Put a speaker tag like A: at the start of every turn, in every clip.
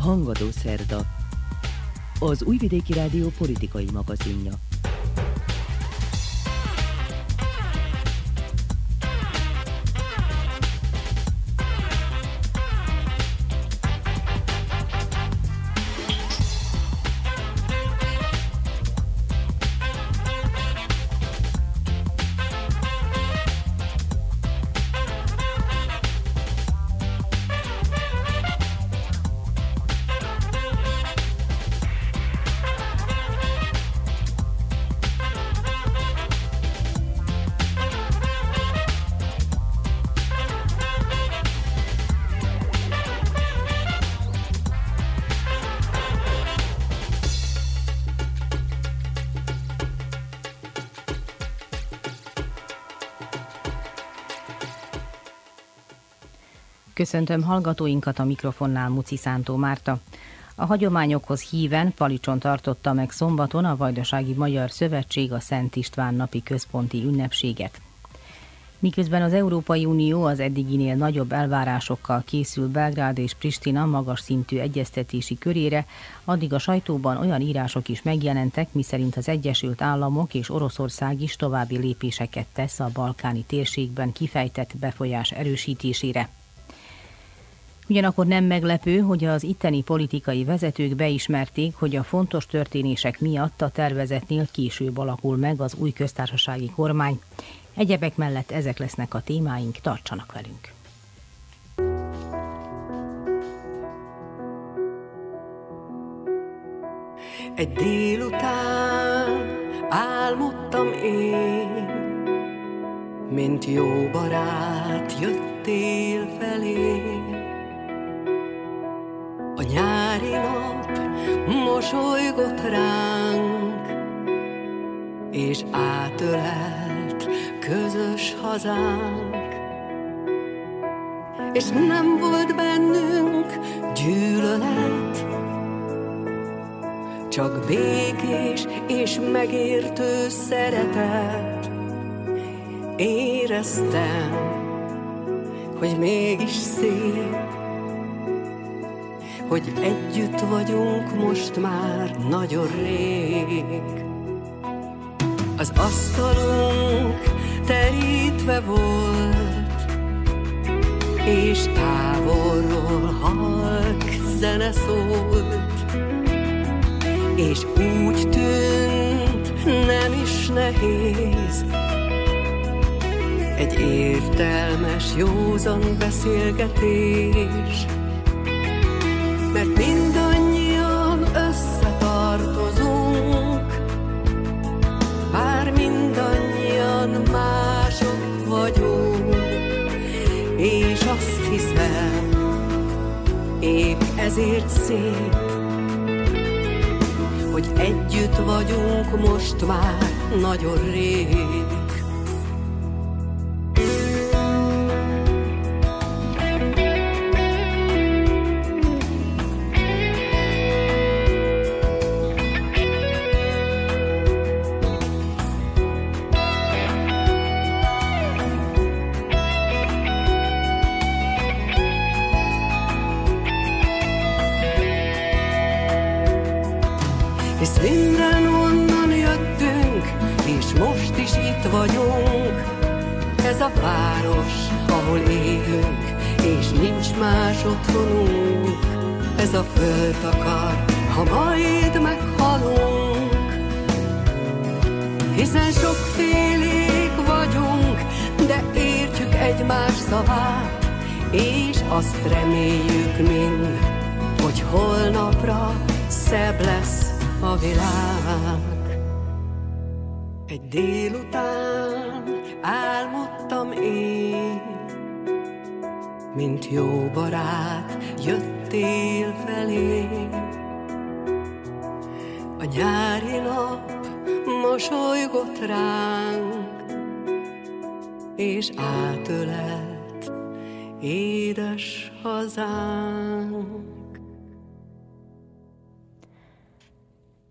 A: Hangadó Szerda, az Újvidéki Rádió politikai magazinja.
B: Köszöntöm hallgatóinkat a mikrofonnál Muci Szántó Márta. A hagyományokhoz híven Palicson tartotta meg szombaton a Vajdasági Magyar Szövetség a Szent István napi központi ünnepséget. Miközben az Európai Unió az eddiginél nagyobb elvárásokkal készül Belgrád és Pristina magas szintű egyeztetési körére, addig a sajtóban olyan írások is megjelentek, miszerint az Egyesült Államok és Oroszország is további lépéseket tesz a balkáni térségben kifejtett befolyás erősítésére. Ugyanakkor nem meglepő, hogy az itteni politikai vezetők beismerték, hogy a fontos történések miatt a tervezetnél később alakul meg az új köztársasági kormány. Egyebek mellett ezek lesznek a témáink, tartsanak velünk!
C: Egy délután álmodtam én, mint jó barát jöttél felém a nyári nap mosolygott ránk, és átölelt közös hazánk. És nem volt bennünk gyűlölet, csak békés és megértő szeretet. Éreztem, hogy mégis szép, hogy együtt vagyunk most már nagyon rég. Az asztalunk terítve volt, és távolról halk zene szólt, és úgy tűnt, nem is nehéz, egy értelmes, józan beszélgetés mert mindannyian összetartozunk, bár mindannyian mások vagyunk, és azt hiszem, épp ezért szép, hogy együtt vagyunk most már nagyon rég.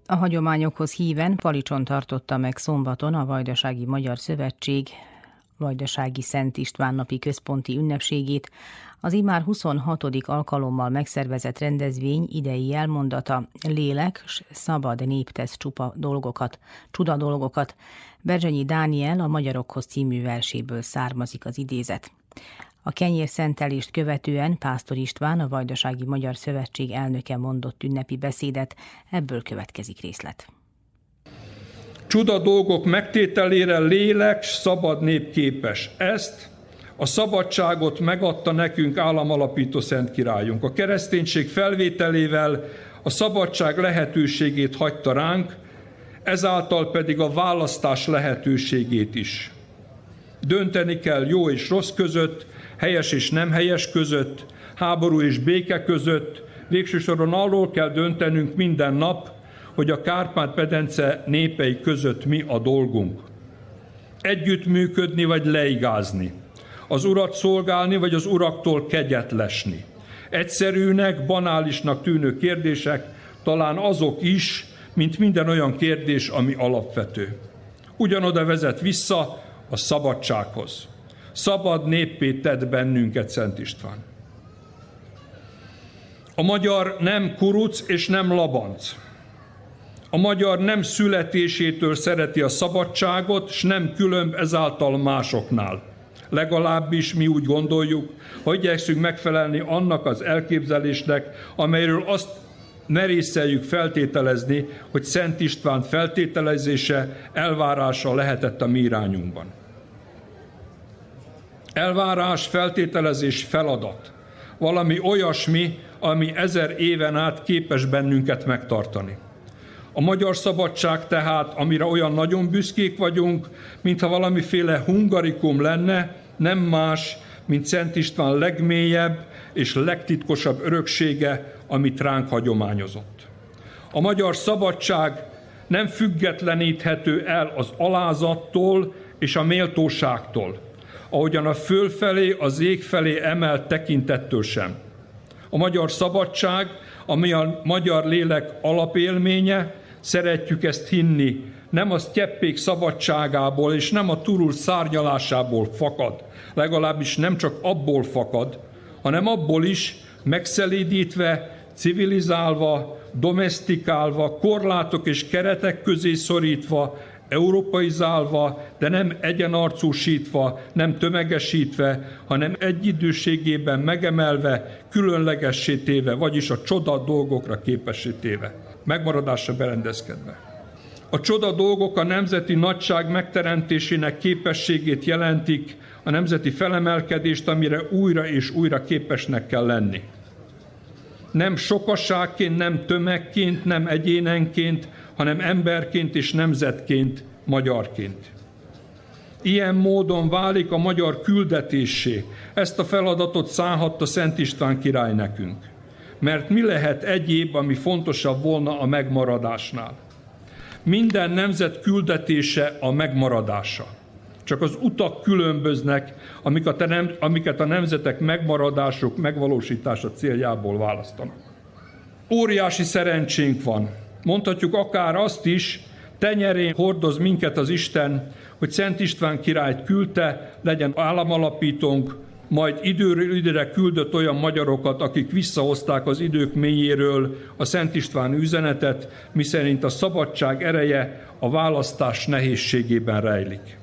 B: A hagyományokhoz híven Palicson tartotta meg szombaton a Vajdasági Magyar Szövetség Vajdasági Szent István napi központi ünnepségét, az imár 26. alkalommal megszervezett rendezvény idei elmondata lélek, s szabad nép tesz csupa dolgokat, csuda dolgokat. Berzsenyi Dániel a Magyarokhoz című verséből származik az idézet. A kenyér szentelést követően Pásztor István, a Vajdasági Magyar Szövetség elnöke mondott ünnepi beszédet, ebből következik részlet.
D: Csuda dolgok megtételére lélek, szabad nép képes. Ezt a szabadságot megadta nekünk államalapító Szent Királyunk. A kereszténység felvételével a szabadság lehetőségét hagyta ránk, ezáltal pedig a választás lehetőségét is. Dönteni kell jó és rossz között, helyes és nem helyes között, háború és béke között, végső soron arról kell döntenünk minden nap, hogy a Kárpát-pedence népei között mi a dolgunk. Együttműködni vagy leigázni. Az urat szolgálni, vagy az uraktól kegyet lesni. Egyszerűnek, banálisnak tűnő kérdések talán azok is, mint minden olyan kérdés, ami alapvető. Ugyanoda vezet vissza a szabadsághoz. Szabad néppé tett bennünket Szent István. A magyar nem kuruc és nem labanc. A magyar nem születésétől szereti a szabadságot, és nem különb ezáltal másoknál. Legalábbis mi úgy gondoljuk, hogy igyekszünk megfelelni annak az elképzelésnek, amelyről azt merészeljük feltételezni, hogy Szent István feltételezése, elvárása lehetett a mi irányunkban. Elvárás, feltételezés, feladat. Valami olyasmi, ami ezer éven át képes bennünket megtartani. A magyar szabadság tehát, amire olyan nagyon büszkék vagyunk, mintha valamiféle hungarikum lenne, nem más, mint Szent István legmélyebb és legtitkosabb öröksége, amit ránk hagyományozott. A magyar szabadság nem függetleníthető el az alázattól és a méltóságtól, ahogyan a fölfelé, az ég felé emelt tekintettől sem. A magyar szabadság, ami a magyar lélek alapélménye, szeretjük ezt hinni, nem a sztyeppék szabadságából és nem a turul szárnyalásából fakad, legalábbis nem csak abból fakad, hanem abból is megszelídítve, civilizálva, domestikálva, korlátok és keretek közé szorítva, európaizálva, de nem egyenarcúsítva, nem tömegesítve, hanem egyidőségében megemelve, különlegessé téve, vagyis a csoda dolgokra képesítéve, megmaradásra berendezkedve. A csoda dolgok a nemzeti nagyság megteremtésének képességét jelentik, a nemzeti felemelkedést, amire újra és újra képesnek kell lenni. Nem sokasságként, nem tömegként, nem egyénenként, hanem emberként és nemzetként, magyarként. Ilyen módon válik a magyar küldetésé. Ezt a feladatot szállhatta Szent István király nekünk. Mert mi lehet egyéb, ami fontosabb volna a megmaradásnál? Minden nemzet küldetése a megmaradása. Csak az utak különböznek, amiket a nemzetek megmaradások megvalósítása céljából választanak. Óriási szerencsénk van. Mondhatjuk akár azt is, tenyerén hordoz minket az Isten, hogy Szent István királyt küldte, legyen államalapítónk, majd időről időre küldött olyan magyarokat, akik visszahozták az idők mélyéről a Szent István üzenetet, miszerint a szabadság ereje a választás nehézségében rejlik.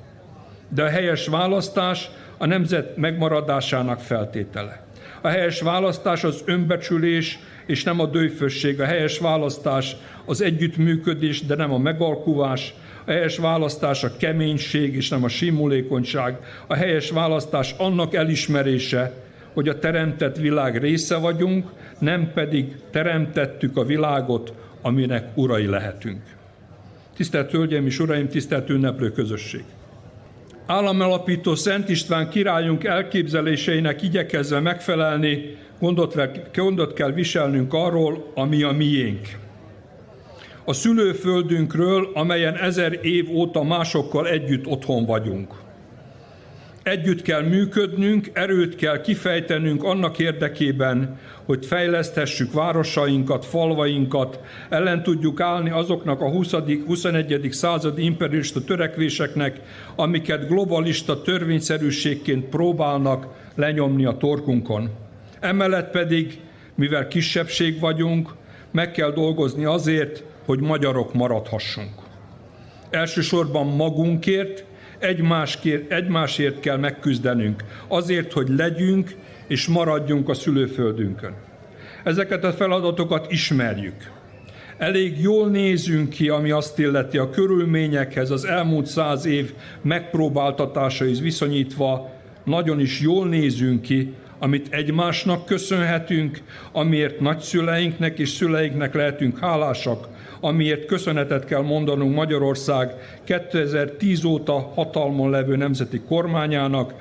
D: De a helyes választás a nemzet megmaradásának feltétele. A helyes választás az önbecsülés, és nem a dőfösség. A helyes választás az együttműködés, de nem a megalkuvás. A helyes választás a keménység, és nem a simulékonyság. A helyes választás annak elismerése, hogy a teremtett világ része vagyunk, nem pedig teremtettük a világot, aminek urai lehetünk. Tisztelt Hölgyeim és Uraim, tisztelt ünneplő közösség! Államalapító Szent István királyunk elképzeléseinek igyekezve megfelelni, gondot, gondot kell viselnünk arról, ami a miénk. A szülőföldünkről, amelyen ezer év óta másokkal együtt otthon vagyunk. Együtt kell működnünk, erőt kell kifejtenünk annak érdekében, hogy fejleszthessük városainkat, falvainkat, ellen tudjuk állni azoknak a 20. 21. századi imperialista törekvéseknek, amiket globalista törvényszerűségként próbálnak lenyomni a torkunkon. Emellett pedig, mivel kisebbség vagyunk, meg kell dolgozni azért, hogy magyarok maradhassunk. Elsősorban magunkért, egymásért, egymásért kell megküzdenünk, azért, hogy legyünk és maradjunk a szülőföldünkön. Ezeket a feladatokat ismerjük. Elég jól nézünk ki, ami azt illeti a körülményekhez, az elmúlt száz év megpróbáltatásaihoz viszonyítva, nagyon is jól nézünk ki, amit egymásnak köszönhetünk, amiért nagyszüleinknek és szüleinknek lehetünk hálásak, amiért köszönetet kell mondanunk Magyarország 2010 óta hatalmon levő nemzeti kormányának,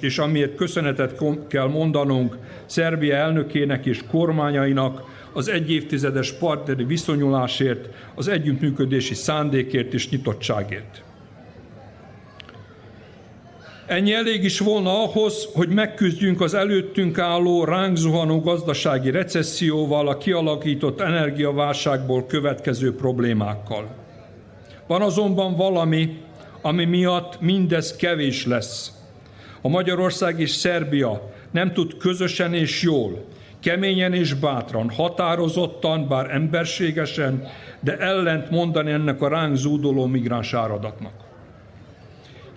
D: és amiért köszönetet kell mondanunk Szerbia elnökének és kormányainak az egy évtizedes partneri viszonyulásért, az együttműködési szándékért és nyitottságért. Ennyi elég is volna ahhoz, hogy megküzdjünk az előttünk álló ránk zuhanó gazdasági recesszióval, a kialakított energiaválságból következő problémákkal. Van azonban valami, ami miatt mindez kevés lesz. A Magyarország és Szerbia nem tud közösen és jól, keményen és bátran, határozottan, bár emberségesen, de ellent mondani ennek a ránk zúdoló migráns áradatnak.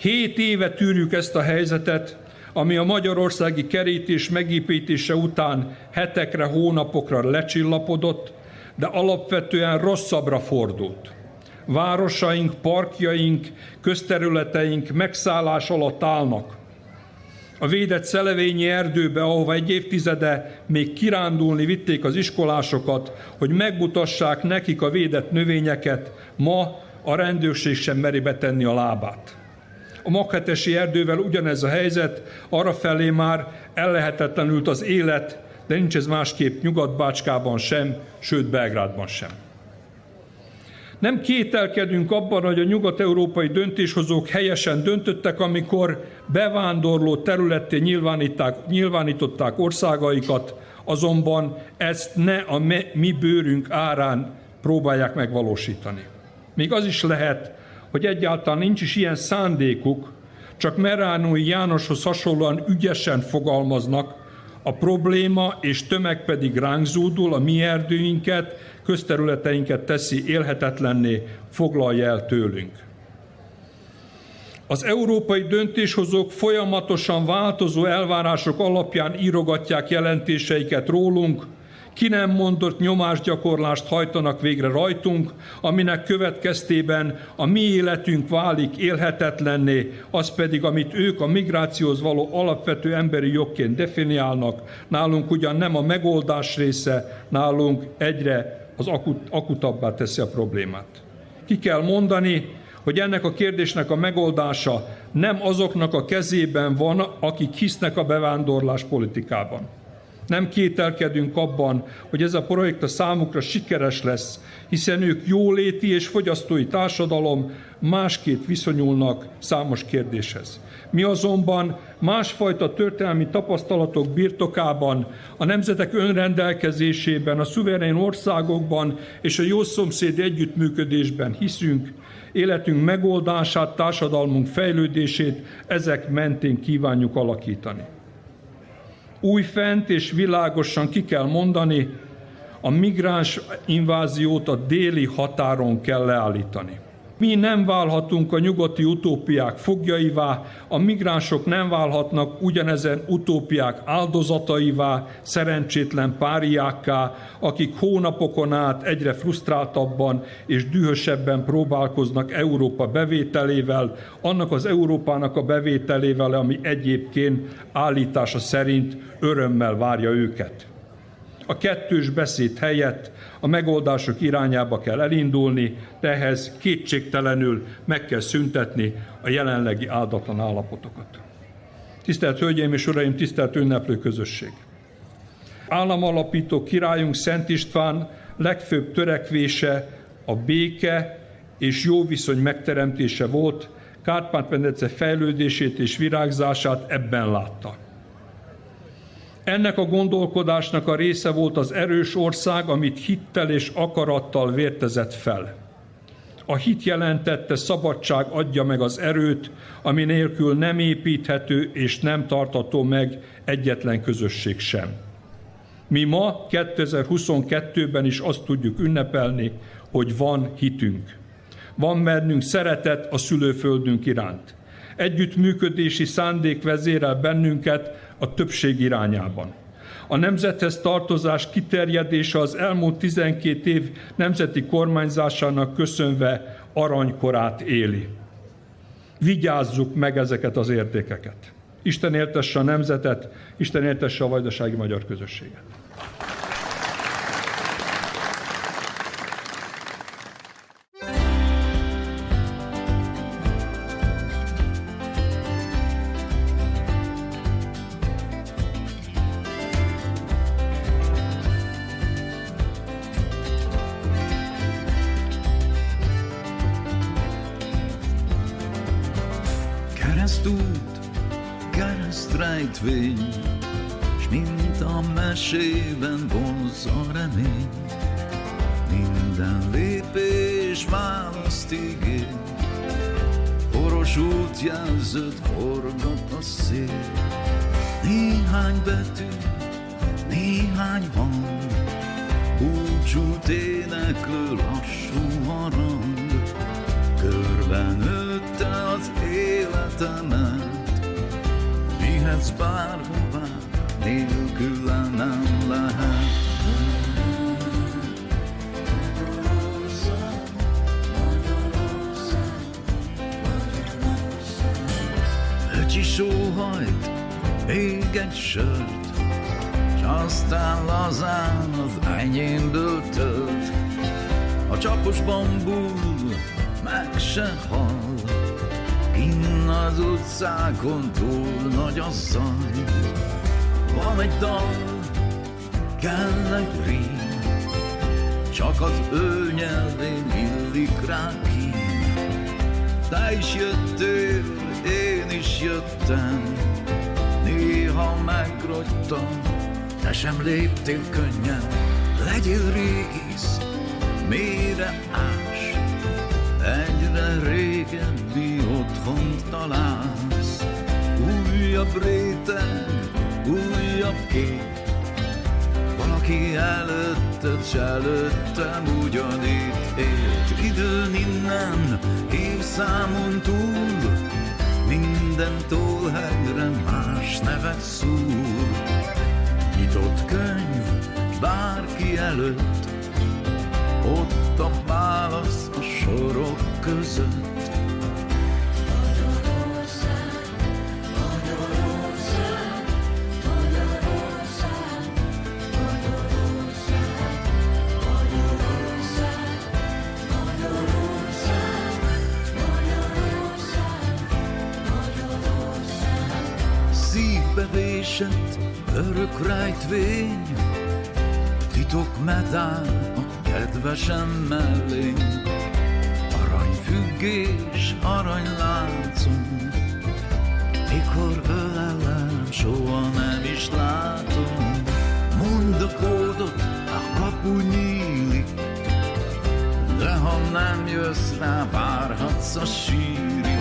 D: Hét éve tűrjük ezt a helyzetet, ami a magyarországi kerítés megépítése után hetekre, hónapokra lecsillapodott, de alapvetően rosszabbra fordult. Városaink, parkjaink, közterületeink megszállás alatt állnak. A védett szelevényi erdőbe, ahova egy évtizede még kirándulni vitték az iskolásokat, hogy megmutassák nekik a védett növényeket, ma a rendőrség sem meri betenni a lábát. A maghetesi erdővel ugyanez a helyzet, arra felé már ellehetetlenült az élet, de nincs ez másképp Nyugat-Bácskában sem, sőt Belgrádban sem. Nem kételkedünk abban, hogy a nyugat-európai döntéshozók helyesen döntöttek, amikor bevándorló területté nyilvánították országaikat, azonban ezt ne a mi bőrünk árán próbálják megvalósítani. Még az is lehet, hogy egyáltalán nincs is ilyen szándékuk, csak Meránói Jánoshoz hasonlóan ügyesen fogalmaznak, a probléma és tömeg pedig ránk zúdul, a mi erdőinket, közterületeinket teszi élhetetlenné, foglalja el tőlünk. Az európai döntéshozók folyamatosan változó elvárások alapján írogatják jelentéseiket rólunk, ki nem mondott nyomásgyakorlást hajtanak végre rajtunk, aminek következtében a mi életünk válik élhetetlenné, az pedig, amit ők a migrációhoz való alapvető emberi jogként definiálnak, nálunk ugyan nem a megoldás része, nálunk egyre az akut, akutabbá teszi a problémát. Ki kell mondani, hogy ennek a kérdésnek a megoldása nem azoknak a kezében van, akik hisznek a bevándorlás politikában. Nem kételkedünk abban, hogy ez a projekt a számukra sikeres lesz, hiszen ők jóléti és fogyasztói társadalom másképp viszonyulnak számos kérdéshez. Mi azonban másfajta történelmi tapasztalatok birtokában, a nemzetek önrendelkezésében, a szuverén országokban és a jó szomszéd együttműködésben hiszünk, életünk megoldását, társadalmunk fejlődését ezek mentén kívánjuk alakítani újfent és világosan ki kell mondani, a migráns inváziót a déli határon kell leállítani. Mi nem válhatunk a nyugati utópiák fogjaivá, a migránsok nem válhatnak ugyanezen utópiák áldozataivá, szerencsétlen páriákká, akik hónapokon át egyre frusztráltabban és dühösebben próbálkoznak Európa bevételével, annak az Európának a bevételével, ami egyébként állítása szerint örömmel várja őket. A kettős beszéd helyett a megoldások irányába kell elindulni, de ehhez kétségtelenül meg kell szüntetni a jelenlegi áldatlan állapotokat. Tisztelt Hölgyeim és Uraim, tisztelt ünneplő közösség! Államalapító királyunk Szent István legfőbb törekvése a béke és jó viszony megteremtése volt, Kárpát-medence fejlődését és virágzását ebben látta. Ennek a gondolkodásnak a része volt az erős ország, amit hittel és akarattal vértezett fel. A hit jelentette szabadság adja meg az erőt, ami nélkül nem építhető és nem tartató meg egyetlen közösség sem. Mi ma 2022-ben is azt tudjuk ünnepelni, hogy van hitünk. Van bennünk szeretet a szülőföldünk iránt. Együttműködési szándék vezérel bennünket a többség irányában. A nemzethez tartozás kiterjedése az elmúlt 12 év nemzeti kormányzásának köszönve aranykorát éli. Vigyázzuk meg ezeket az értékeket. Isten éltesse a nemzetet, Isten éltesse a vajdasági magyar közösséget.
E: Ígér, Poros útjelzőt forgat a szél. Néhány betű, néhány hang, Búcsút éneklő lassú harang, Körben nőtte az életemet, vihetsz bárhová, nélküle nem lehet. Sóhajt, még egy sört, S aztán lazán az enyémből tölt. A csapos bambul meg se hall, Kinn az utcákon túl nagy a zaj Van egy dal, kell egy rím Csak az ő nyelvén illik rá ki Te is jöttél, én is jöttem Néha megrogytam, te sem léptél könnyen. Legyél régész, mélyre ás Egyre régebbi otthont találsz. Újabb réteg, újabb kép Valaki előtted, s előttem ugyanitt élt. Időn innen, évszámon túl Minden tólhegre más nevet szúr. Nyitott könyv bárki előtt Ott a válasz a sorok között rejtvény Titok medál a kedvesem mellé. Aranyfüggés, aranyláncom Mikor ölelem, soha nem is látom. Mondd a kódot, a kapu nyílik De ha nem jössz rá, várhatsz a sírig.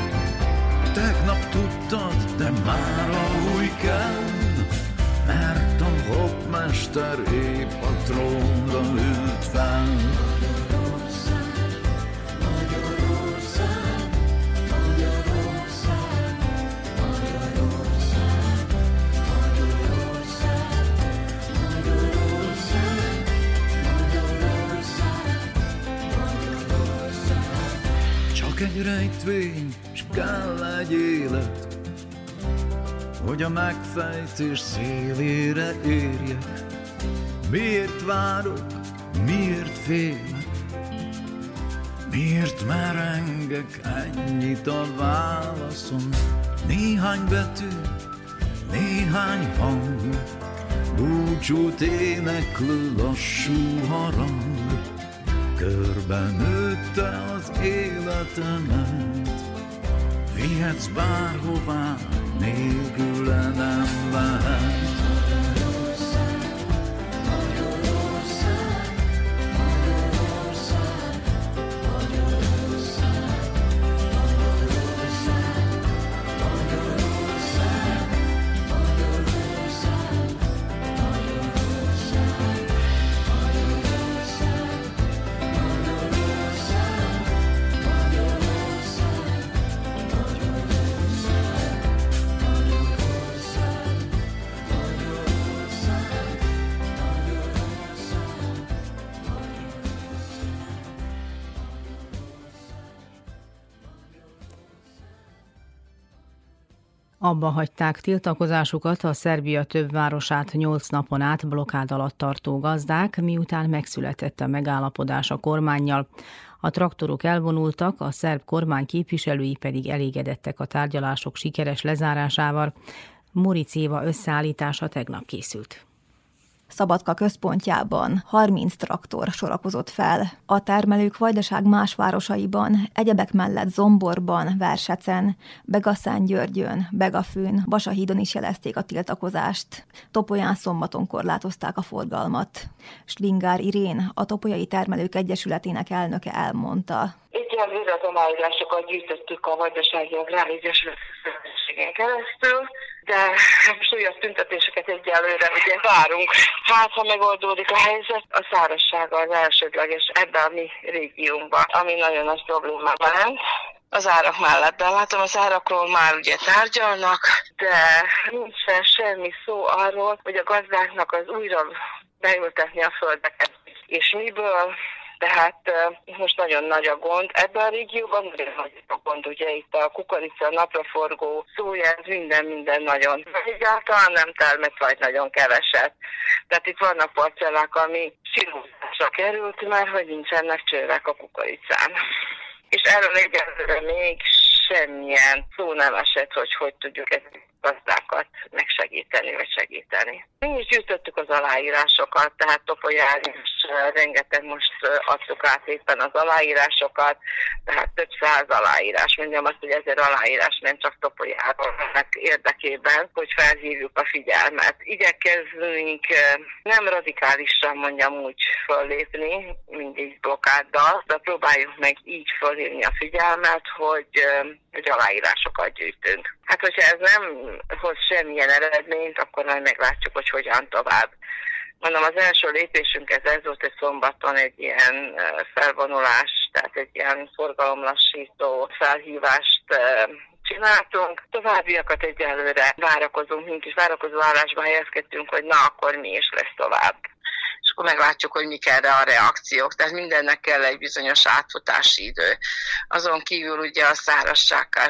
E: Tegnap tudtad, de már a új kell hopmester épp a trónra ült fel. Csak egy rejtvény, s kell egy élet, hogy a megfejtés szélére érjek. Miért várok, miért félek, miért merengek ennyit a válaszom? Néhány betű, néhány hang, búcsút éneklő lassú harang, körben nőtte az életemet, Vihetsz bárhová, nélküle nem lehet.
B: Abba hagyták tiltakozásukat a Szerbia több városát nyolc napon át blokád alatt tartó gazdák, miután megszületett a megállapodás a kormányjal. A traktorok elvonultak, a szerb kormány képviselői pedig elégedettek a tárgyalások sikeres lezárásával. Muric Éva összeállítása tegnap készült.
F: Szabadka központjában 30 traktor sorakozott fel. A termelők Vajdaság más városaiban, egyebek mellett Zomborban, Versecen, Begaszán Györgyön, Begafőn, Basahídon is jelezték a tiltakozást. Topolyán szombaton korlátozták a forgalmat. Slingár Irén, a Topolyai Termelők Egyesületének elnöke elmondta.
G: Egyelőre az aláírásokat gyűjtöttük a Vajdasági Agráregyesület keresztül, de most újabb tüntetéseket egyelőre ugye várunk. Hát, ha megoldódik a helyzet, a szárazsága az elsődleges ebben a mi régiónkban, ami nagyon nagy probléma jelent az árak mellett. De látom, az árakról már ugye tárgyalnak, de nincsen semmi szó arról, hogy a gazdáknak az újra beültetni a földeket. És miből tehát most nagyon nagy a gond. Ebben a régióban nagyon nagy a gond, ugye itt a kukorica, napraforgó, szója, minden, minden nagyon. Egyáltalán nem termet vagy nagyon keveset. Tehát itt vannak parcellák, ami silózásra került, mert hogy nincsenek csőrek a kukoricán. És erről egyelőre még semmilyen szó nem esett, hogy hogy tudjuk ezt gazdákat megsegíteni, vagy segíteni. Mi is gyűjtöttük az aláírásokat, tehát Topolyán is rengeteg most adtuk át éppen az aláírásokat, tehát több száz aláírás, mondjam azt, hogy ezer aláírás nem csak Topolyáról érdekében, hogy felhívjuk a figyelmet. Igyekezzünk nem radikálisan mondjam úgy föllépni, mindig blokkáddal, de próbáljuk meg így fölhívni a figyelmet, hogy, hogy aláírásokat gyűjtünk. Hát, hogyha ez nem hoz semmilyen eredményt, akkor majd meglátjuk, hogy hogyan tovább. Mondom, az első lépésünk ez, ez volt egy szombaton egy ilyen felvonulás, tehát egy ilyen forgalomlassító felhívást csináltunk. Továbbiakat egyelőre várakozunk, mink is várakozó állásba helyezkedtünk, hogy na, akkor mi is lesz tovább és akkor meglátjuk, hogy mik erre a reakciók. Tehát mindennek kell egy bizonyos átfutási idő. Azon kívül ugye a szárazság kell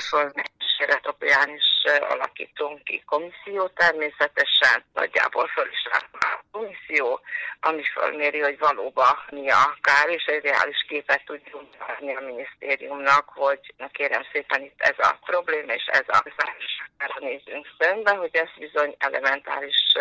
G: Keretopján is alakítunk ki komisszió természetesen, nagyjából föl is a komisszió, ami fölméri, hogy valóban mi a kár, és egy reális képet tudjunk adni a minisztériumnak, hogy na kérem szépen itt ez a probléma, és ez a szárazságára nézünk szembe, hogy ez bizony elementáris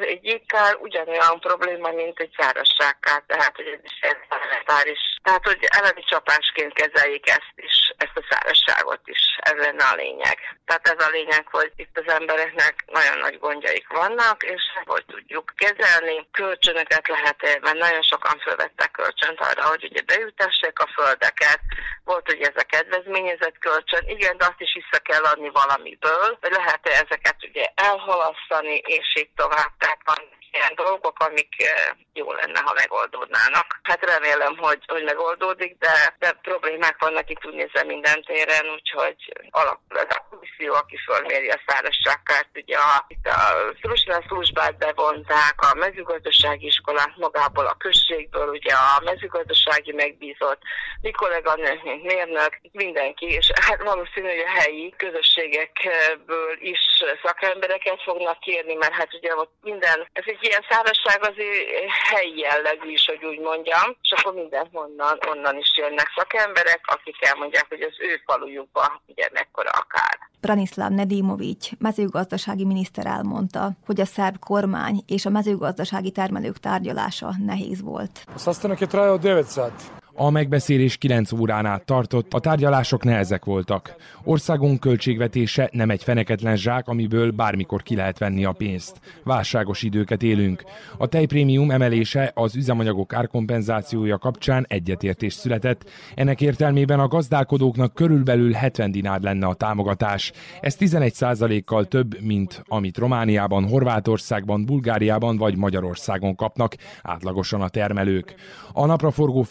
G: egy kár, ugyanolyan probléma, mint egy szárazságkár, tehát hogy ez is elementáris. Tehát, hogy elemi csapásként kezeljék ezt is, ezt a szárazságot is. Ez lenne a lényeg. Tehát ez a lényeg, hogy itt az embereknek nagyon nagy gondjaik vannak, és hogy tudjuk kezelni. Kölcsönöket lehet, mert nagyon sokan felvettek kölcsönt arra, hogy ugye beültessék a földeket. Volt ugye ez a kedvezményezett kölcsön, igen, de azt is vissza kell adni valamiből, hogy lehet-e ezeket ugye elhalasztani, és így tovább. Tehát van ilyen dolgok, amik eh, jó lenne, ha megoldódnának. Hát remélem, hogy, hogy megoldódik, de, de problémák vannak itt úgy nézve minden téren, úgyhogy alakul ez a komisszió, aki fölméri a szárazságkárt. Ugye a, itt a Szurusnál Szurusbát bevonták, a mezőgazdasági iskolát magából a községből, ugye a mezőgazdasági megbízott, mi kolléganők, mint mérnök, mindenki, és hát valószínű, hogy a helyi közösségekből is szakembereket fognak kérni, mert hát ugye ott minden, ez egy ilyen szárazság azért helyi jellegű is, hogy úgy mondjam, és akkor mindenhonnan onnan is jönnek szakemberek, akik elmondják, hogy az ő falujukban ugye mekkora a kár.
F: Branislav Nedimovic, mezőgazdasági miniszter elmondta, hogy a szerb kormány és a mezőgazdasági termelők tárgyalása nehéz volt.
H: Sastanak je trajao 9 sati. A megbeszélés 9 órán át tartott, a tárgyalások nehezek voltak. Országunk költségvetése nem egy feneketlen zsák, amiből bármikor ki lehet venni a pénzt. Válságos időket élünk. A tejprémium emelése az üzemanyagok árkompenzációja kapcsán egyetértés született. Ennek értelmében a gazdálkodóknak körülbelül 70 dinár lenne a támogatás. Ez 11 kal több, mint amit Romániában, Horvátországban, Bulgáriában vagy Magyarországon kapnak átlagosan a termelők. A napraforgó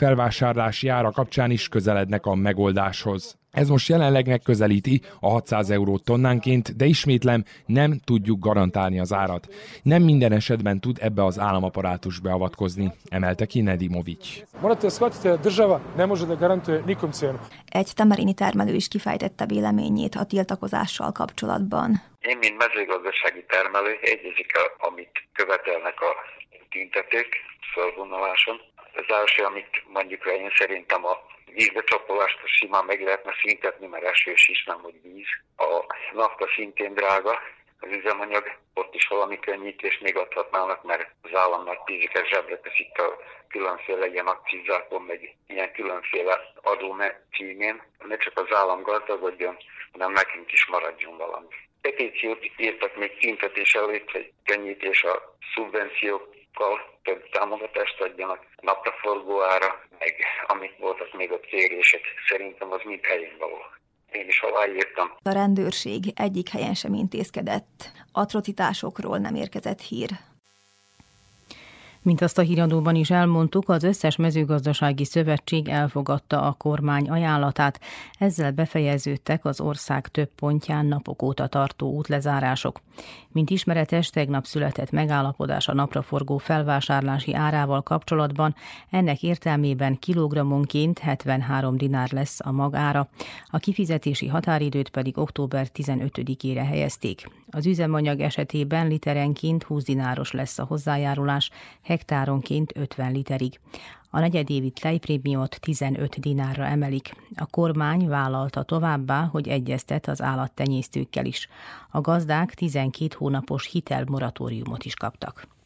H: felvásárlási ára kapcsán is közelednek a megoldáshoz. Ez most jelenleg megközelíti a 600 eurót tonnánként, de ismétlem, nem tudjuk garantálni az árat. Nem minden esetben tud ebbe az államaparátus beavatkozni, emelte ki Nedimovic.
F: Egy temerini termelő is kifejtette véleményét a tiltakozással kapcsolatban.
I: Én, mint mezőgazdasági termelő, egyezik, amit követelnek a tüntetők fölvonuláson. Az első, amit mondjuk én szerintem a vízbecsapolást simán meg lehetne szintetni, mert esős is, nem hogy víz. A nafta szintén drága, az üzemanyag, ott is valami könnyítést még adhatnának, mert az állam nagy tízeket zsebre teszik a különféle ilyen akcizákon, meg ilyen különféle adó címén. Ne csak az állam gazdagodjon, hanem nekünk is maradjon valami. Petíciót írtak még tüntetés előtt, hogy könnyítés a szubvenciókkal több támogatást adjanak napraforgó ára, meg amik voltak még a kérések, szerintem az mind helyén való. Én is aláírtam.
F: A rendőrség egyik helyen sem intézkedett. Atrocitásokról nem érkezett hír.
B: Mint azt a híradóban is elmondtuk, az összes mezőgazdasági szövetség elfogadta a kormány ajánlatát, ezzel befejeződtek az ország több pontján napok óta tartó útlezárások. Mint ismeretes, tegnap született megállapodás a napraforgó felvásárlási árával kapcsolatban, ennek értelmében kilogrammonként 73 dinár lesz a magára, a kifizetési határidőt pedig október 15-ére helyezték. Az üzemanyag esetében literenként 20 dináros lesz a hozzájárulás, hektáronként 50 literig. A negyedévi tejprémiót 15 dinárra emelik. A kormány vállalta továbbá, hogy egyeztet az állattenyésztőkkel is. A gazdák 12 hónapos hitelmoratóriumot is kaptak.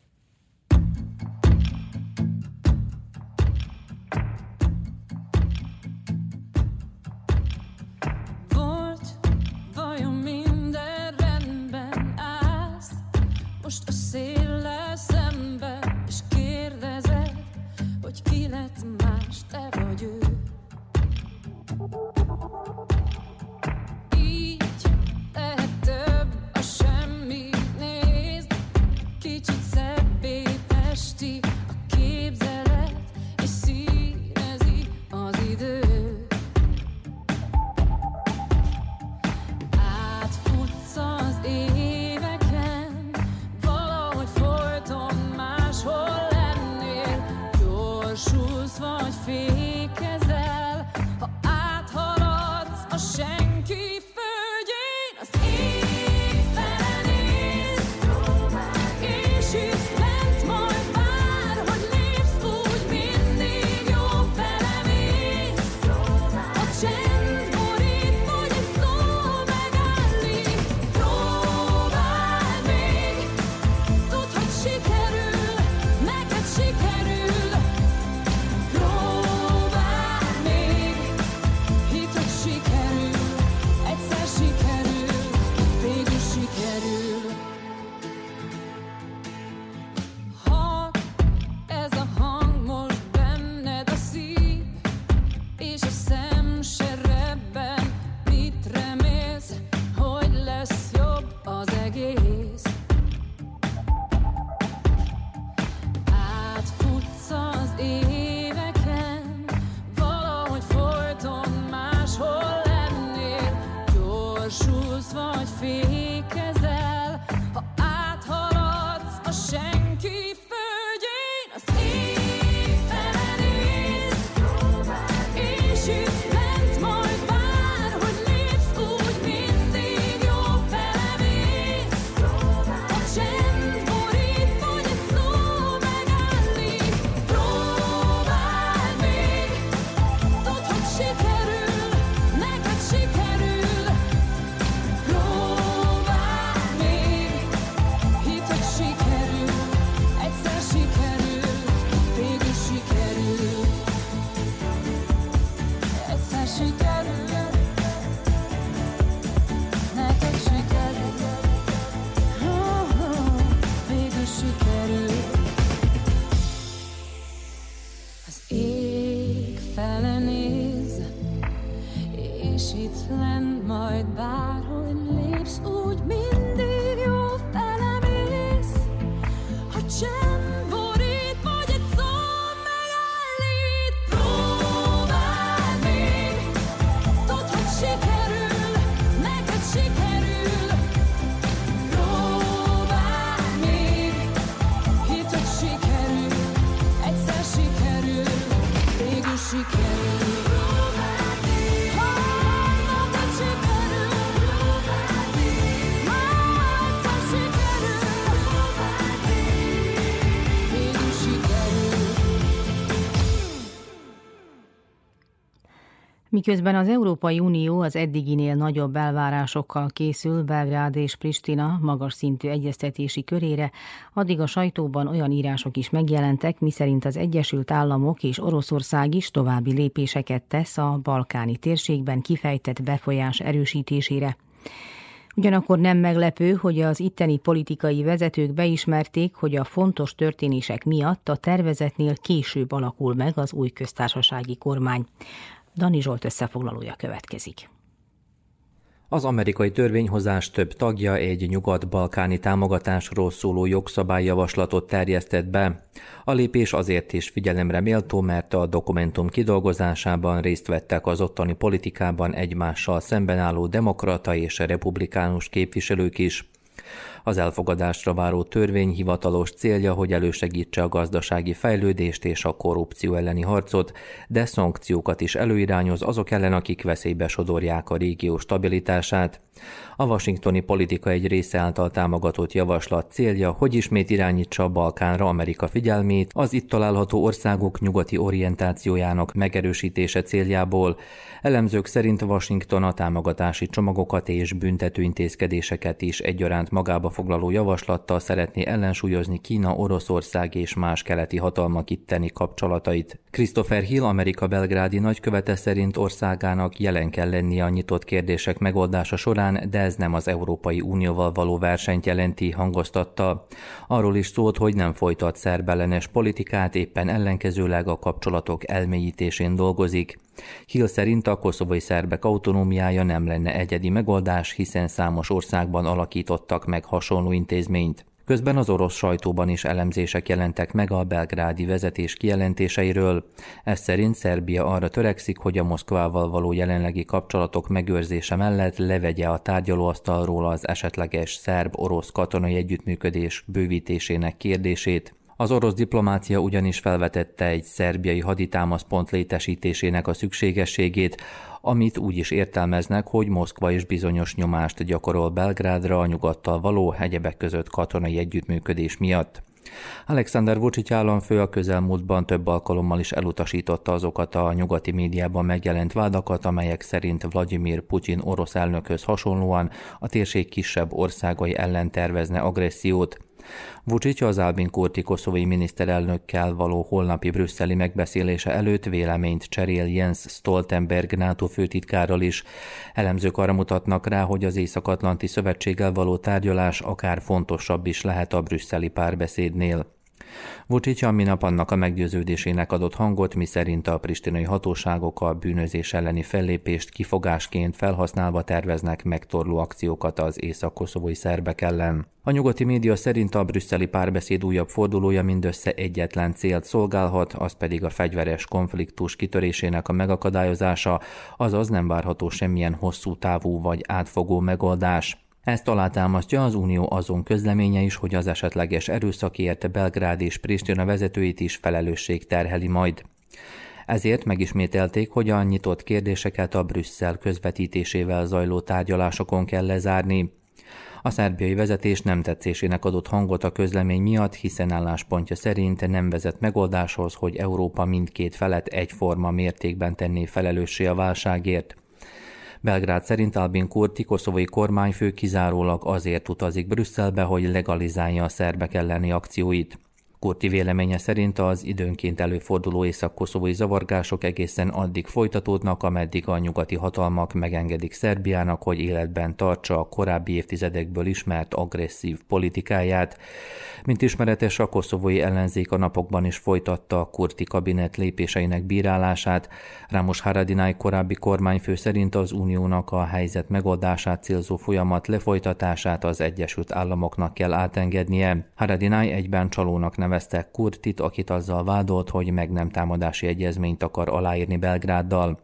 B: Miközben az Európai Unió az eddiginél nagyobb elvárásokkal készül Belgrád és Pristina magas szintű egyeztetési körére, addig a sajtóban olyan írások is megjelentek, miszerint az Egyesült Államok és Oroszország is további lépéseket tesz a balkáni térségben kifejtett befolyás erősítésére. Ugyanakkor nem meglepő, hogy az itteni politikai vezetők beismerték, hogy a fontos történések miatt a tervezetnél később alakul meg az új köztársasági kormány. Dani Zsolt összefoglalója következik.
J: Az amerikai törvényhozás több tagja egy nyugat-balkáni támogatásról szóló jogszabályjavaslatot terjesztett be. A lépés azért is figyelemre méltó, mert a dokumentum kidolgozásában részt vettek az ottani politikában egymással szemben álló demokrata és republikánus képviselők is. Az elfogadásra váró törvény hivatalos célja, hogy elősegítse a gazdasági fejlődést és a korrupció elleni harcot, de szankciókat is előirányoz azok ellen, akik veszélybe sodorják a régió stabilitását. A washingtoni politika egy része által támogatott javaslat célja, hogy ismét irányítsa a Balkánra Amerika figyelmét az itt található országok nyugati orientációjának megerősítése céljából. Elemzők szerint Washington a támogatási csomagokat és büntető intézkedéseket is egyaránt magába foglaló javaslattal szeretné ellensúlyozni Kína, Oroszország és más keleti hatalmak itteni kapcsolatait. Christopher Hill, Amerika belgrádi nagykövete szerint országának jelen kell lennie a nyitott kérdések megoldása során, de ez nem az Európai Unióval való versenyt jelenti, hangoztatta. Arról is szólt, hogy nem folytat szerbellenes politikát, éppen ellenkezőleg a kapcsolatok elmélyítésén dolgozik. Hill szerint a koszovai szerbek autonómiája nem lenne egyedi megoldás, hiszen számos országban alakítottak meg hasonló intézményt. Közben az orosz sajtóban is elemzések jelentek meg a belgrádi vezetés kijelentéseiről. Ez szerint Szerbia arra törekszik, hogy a Moszkvával való jelenlegi kapcsolatok megőrzése mellett levegye a tárgyalóasztalról az esetleges szerb-orosz katonai együttműködés bővítésének kérdését. Az orosz diplomácia ugyanis felvetette egy szerbiai haditámaszpont létesítésének a szükségességét, amit úgy is értelmeznek, hogy Moszkva is bizonyos nyomást gyakorol Belgrádra a nyugattal való egyebek között katonai együttműködés miatt. Alexander Vucic államfő a közelmúltban több alkalommal is elutasította azokat a nyugati médiában megjelent vádakat, amelyek szerint Vladimir Putyin orosz elnökhöz hasonlóan a térség kisebb országai ellen tervezne agressziót. Vucic az Albin Kurti koszovai miniszterelnökkel való holnapi brüsszeli megbeszélése előtt véleményt cserél Jens Stoltenberg NATO főtitkárral is. Elemzők arra mutatnak rá, hogy az Észak-Atlanti Szövetséggel való tárgyalás akár fontosabb is lehet a brüsszeli párbeszédnél. Vucic a minap annak a meggyőződésének adott hangot, miszerint a pristinai hatóságok a bűnözés elleni fellépést kifogásként felhasználva terveznek megtorló akciókat az észak-koszovói szerbek ellen. A nyugati média szerint a brüsszeli párbeszéd újabb fordulója mindössze egyetlen célt szolgálhat, az pedig a fegyveres konfliktus kitörésének a megakadályozása, azaz nem várható semmilyen hosszú távú vagy átfogó megoldás. Ezt alátámasztja az Unió azon közleménye is, hogy az esetleges erőszakért Belgrád és Pristina vezetőit is felelősség terheli majd. Ezért megismételték, hogy a nyitott kérdéseket a Brüsszel közvetítésével zajló tárgyalásokon kell lezárni. A szerbiai vezetés nem tetszésének adott hangot a közlemény miatt, hiszen álláspontja szerint nem vezet megoldáshoz, hogy Európa mindkét felet egyforma mértékben tenné felelőssé a válságért. Belgrád szerint Albin Kurti koszovai kormányfő kizárólag azért utazik Brüsszelbe, hogy legalizálja a szerbek elleni akcióit. Kurti véleménye szerint az időnként előforduló észak-koszovói zavargások egészen addig folytatódnak, ameddig a nyugati hatalmak megengedik Szerbiának, hogy életben tartsa a korábbi évtizedekből ismert agresszív politikáját. Mint ismeretes, a koszovói ellenzék a napokban is folytatta a Kurti kabinet lépéseinek bírálását. Rámos Haradinaj korábbi kormányfő szerint az uniónak a helyzet megoldását célzó folyamat lefolytatását az Egyesült Államoknak kell átengednie. Haradinaj egyben csalónak nevezte Kurtit, akit azzal vádolt, hogy meg nem támadási egyezményt akar aláírni Belgráddal.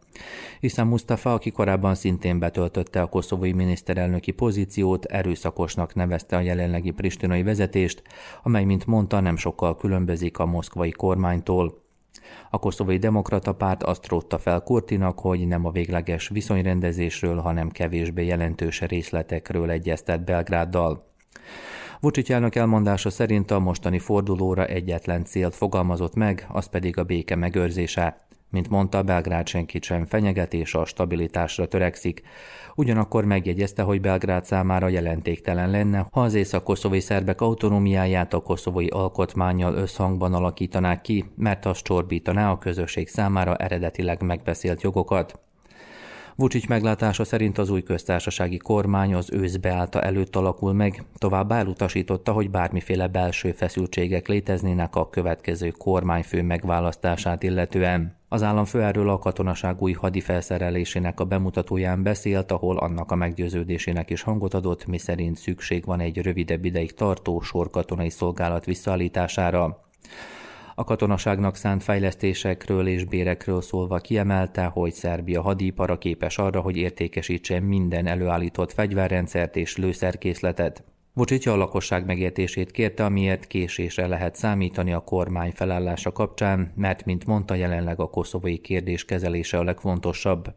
J: Hiszen Mustafa, aki korábban szintén betöltötte a koszovói miniszterelnöki pozíciót, erőszakosnak nevezte a jelenlegi pristinai vezetést, amely, mint mondta, nem sokkal különbözik a moszkvai kormánytól. A koszovai demokrata párt azt rótta fel Kurtinak, hogy nem a végleges viszonyrendezésről, hanem kevésbé jelentős részletekről egyeztet Belgráddal. Vucic elnök elmondása szerint a mostani fordulóra egyetlen célt fogalmazott meg, az pedig a béke megőrzése. Mint mondta, Belgrád senkit sem fenyeget és a stabilitásra törekszik. Ugyanakkor megjegyezte, hogy Belgrád számára jelentéktelen lenne, ha az észak-koszovai szerbek autonómiáját a koszovai alkotmányjal összhangban alakítanák ki, mert az csorbítaná a közösség számára eredetileg megbeszélt jogokat. Vucic meglátása szerint az új köztársasági kormány az ősz beállta előtt alakul meg, továbbá elutasította, hogy bármiféle belső feszültségek léteznének a következő kormányfő megválasztását illetően. Az államfő erről a katonaság új hadifelszerelésének a bemutatóján beszélt, ahol annak a meggyőződésének is hangot adott, miszerint szükség van egy rövidebb ideig tartó sorkatonai szolgálat visszaállítására. A katonaságnak szánt fejlesztésekről és bérekről szólva kiemelte, hogy Szerbia hadipara képes arra, hogy értékesítse minden előállított fegyverrendszert és lőszerkészletet. Vucic a lakosság megértését kérte, amiért késésre lehet számítani a kormány felállása kapcsán, mert, mint mondta, jelenleg a koszovói kérdés kezelése a legfontosabb.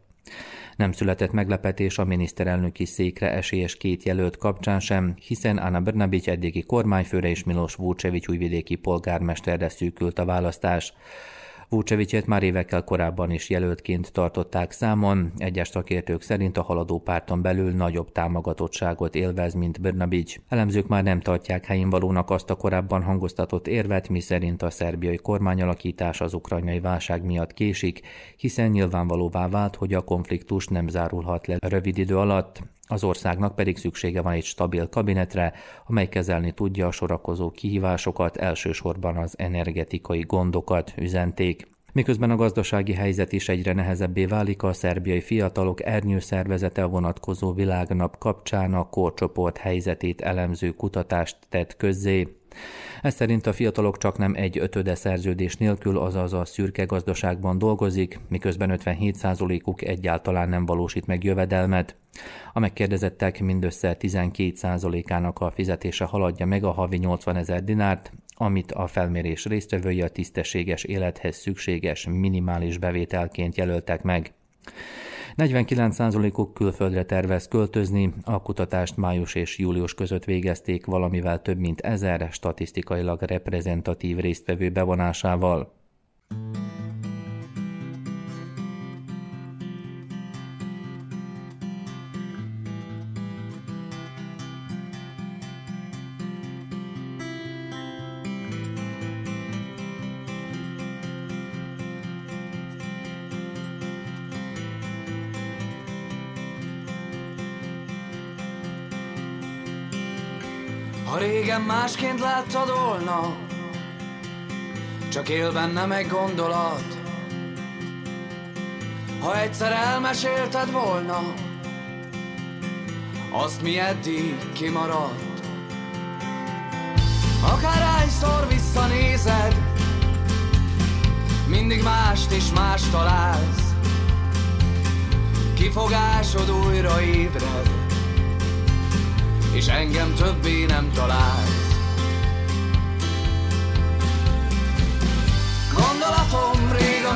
J: Nem született meglepetés a miniszterelnöki székre esélyes két jelölt kapcsán sem, hiszen Anna Brnabic eddigi kormányfőre és Milos Vucevic újvidéki polgármesterre szűkült a választás. Vucevicet már évekkel korábban is jelöltként tartották számon, egyes szakértők szerint a haladó párton belül nagyobb támogatottságot élvez, mint Brnabic. Elemzők már nem tartják helyén valónak azt a korábban hangoztatott érvet, miszerint a szerbiai kormányalakítás az ukrajnai válság miatt késik, hiszen nyilvánvalóvá vált, hogy a konfliktus nem zárulhat le rövid idő alatt. Az országnak pedig szüksége van egy stabil kabinetre, amely kezelni tudja a sorakozó kihívásokat, elsősorban az energetikai gondokat, üzenték. Miközben a gazdasági helyzet is egyre nehezebbé válik, a szerbiai fiatalok ernyőszervezete vonatkozó világnap kapcsán a korcsoport helyzetét elemző kutatást tett közzé. Ez szerint a fiatalok csak nem egy ötöde szerződés nélkül, azaz a szürke gazdaságban dolgozik, miközben 57%-uk egyáltalán nem valósít meg jövedelmet. A megkérdezettek mindössze 12%-ának a fizetése haladja meg a havi 80 ezer dinárt, amit a felmérés résztvevői a tisztességes élethez szükséges minimális bevételként jelöltek meg. 49%-uk külföldre tervez költözni, a kutatást május és július között végezték valamivel több mint ezer statisztikailag reprezentatív résztvevő bevonásával.
K: Ha régen másként láttad volna Csak él benne meg gondolat. Ha egyszer elmesélted volna Azt mi eddig kimaradt. Akárhányszor visszanézed Mindig mást és más találsz. Kifogásod újra ébred és engem többé nem találsz. Gondolatom rég a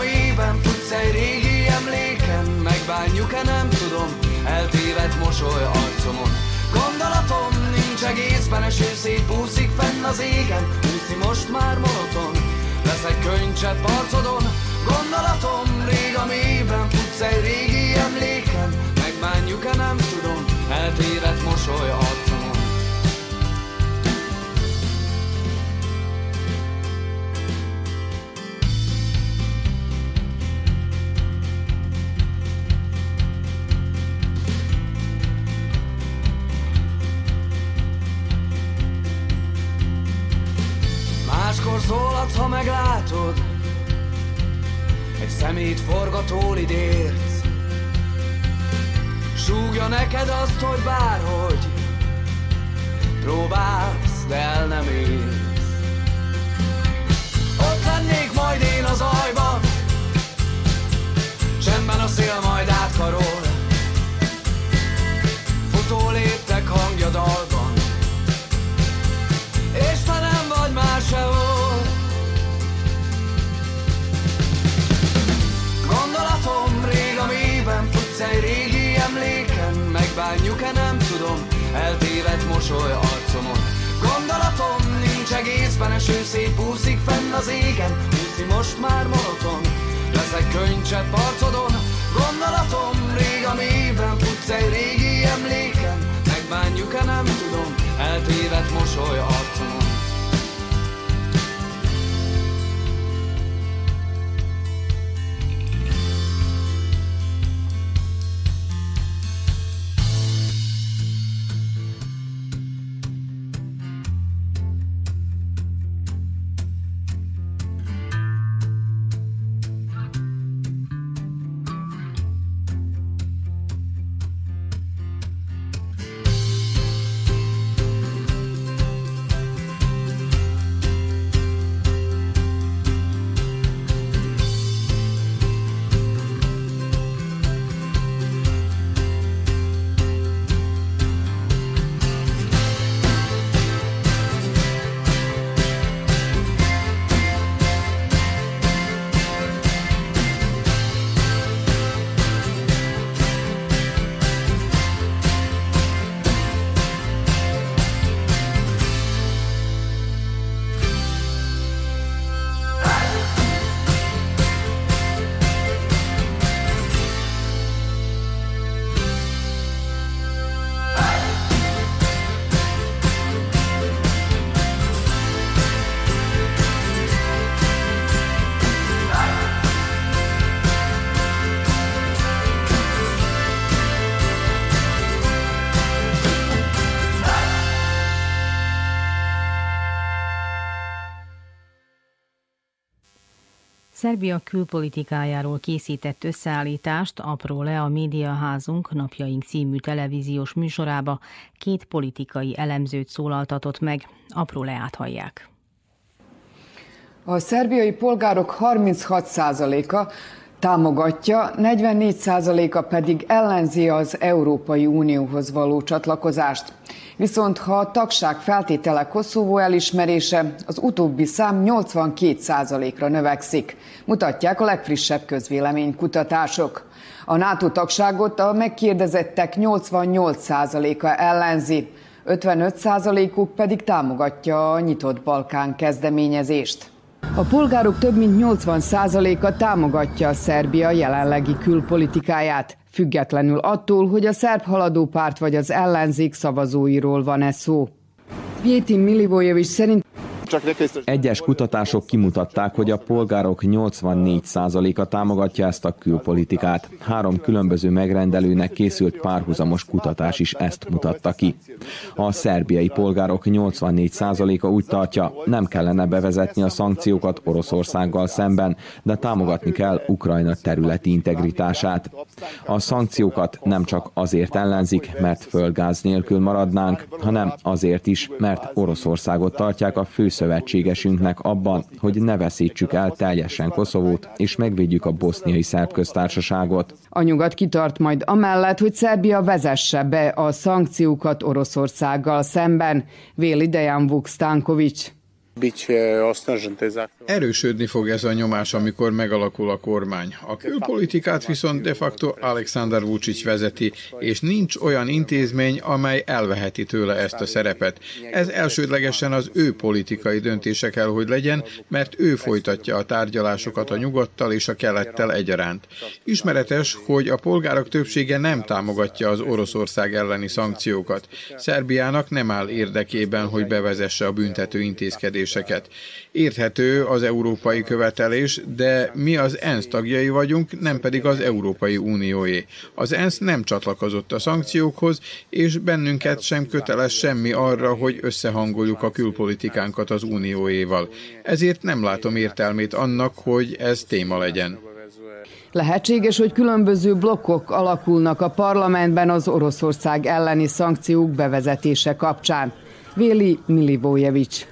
K: futsz egy régi emléken, megbánjuk-e nem tudom, eltévedt mosoly arcomon. Gondolatom nincs egészben, eső szétbúszik fenn az égen, úszni most már monoton, leszek könycsepp arcodon. Gondolatom rég a futsz egy régi emléken, megbánjuk-e nem tudom, eltévedt mosoly arcomon. Meglátod Egy szemét forgató lidérc Súgja neked azt, hogy bárhogy Próbálsz, de el nem érsz mosoly arcomon. Gondolatom nincs egészben, eső szép úszik fenn az égen Úszi most már monoton, leszek könycsepp arcodon Gondolatom rég a mélyben futsz egy régi emléken. Megbánjuk-e nem tudom, eltévedt mosoly arcomon
B: Szerbia külpolitikájáról készített összeállítást apró le a Médiaházunk napjaink című televíziós műsorába két politikai elemzőt szólaltatott meg. Apró leát hallják.
L: A szerbiai polgárok 36%-a támogatja, 44%-a pedig ellenzi az Európai Unióhoz való csatlakozást. Viszont ha a tagság feltétele Koszovó elismerése, az utóbbi szám 82%-ra növekszik, mutatják a legfrissebb közvéleménykutatások. A NATO tagságot a megkérdezettek 88%-a ellenzi, 55%-uk pedig támogatja a nyitott Balkán kezdeményezést. A polgárok több mint 80%-a támogatja a Szerbia jelenlegi külpolitikáját, függetlenül attól, hogy a szerb haladó párt vagy az ellenzék szavazóiról van-e szó. Vietin Milivojevic szerint
M: egyes kutatások kimutatták, hogy a polgárok 84%-a támogatja ezt a külpolitikát. Három különböző megrendelőnek készült párhuzamos kutatás is ezt mutatta ki. A szerbiai polgárok 84%-a úgy tartja, nem kellene bevezetni a szankciókat Oroszországgal szemben, de támogatni kell Ukrajna területi integritását. A szankciókat nem csak azért ellenzik, mert földgáz nélkül maradnánk, hanem azért is, mert Oroszországot tartják a fő szövetségesünknek abban, hogy ne veszítsük el teljesen Koszovót, és megvédjük a boszniai szerb köztársaságot.
L: A nyugat kitart majd amellett, hogy Szerbia vezesse be a szankciókat Oroszországgal szemben. Véli Dejan Vuk Stankovics.
N: Erősödni fog ez a nyomás, amikor megalakul a kormány. A külpolitikát viszont de facto Alexander Vucic vezeti, és nincs olyan intézmény, amely elveheti tőle ezt a szerepet. Ez elsődlegesen az ő politikai döntése kell, hogy legyen, mert ő folytatja a tárgyalásokat a nyugattal és a kelettel egyaránt. Ismeretes, hogy a polgárok többsége nem támogatja az Oroszország elleni szankciókat. Szerbiának nem áll érdekében, hogy bevezesse a büntető intézkedést intézkedéseket. Érthető az európai követelés, de mi az ENSZ tagjai vagyunk, nem pedig az Európai Unióé. Az ENSZ nem csatlakozott a szankciókhoz, és bennünket sem köteles semmi arra, hogy összehangoljuk a külpolitikánkat az Unióéval. Ezért nem látom értelmét annak, hogy ez téma legyen.
L: Lehetséges, hogy különböző blokkok alakulnak a parlamentben az Oroszország elleni szankciók bevezetése kapcsán. Véli Milivojevics.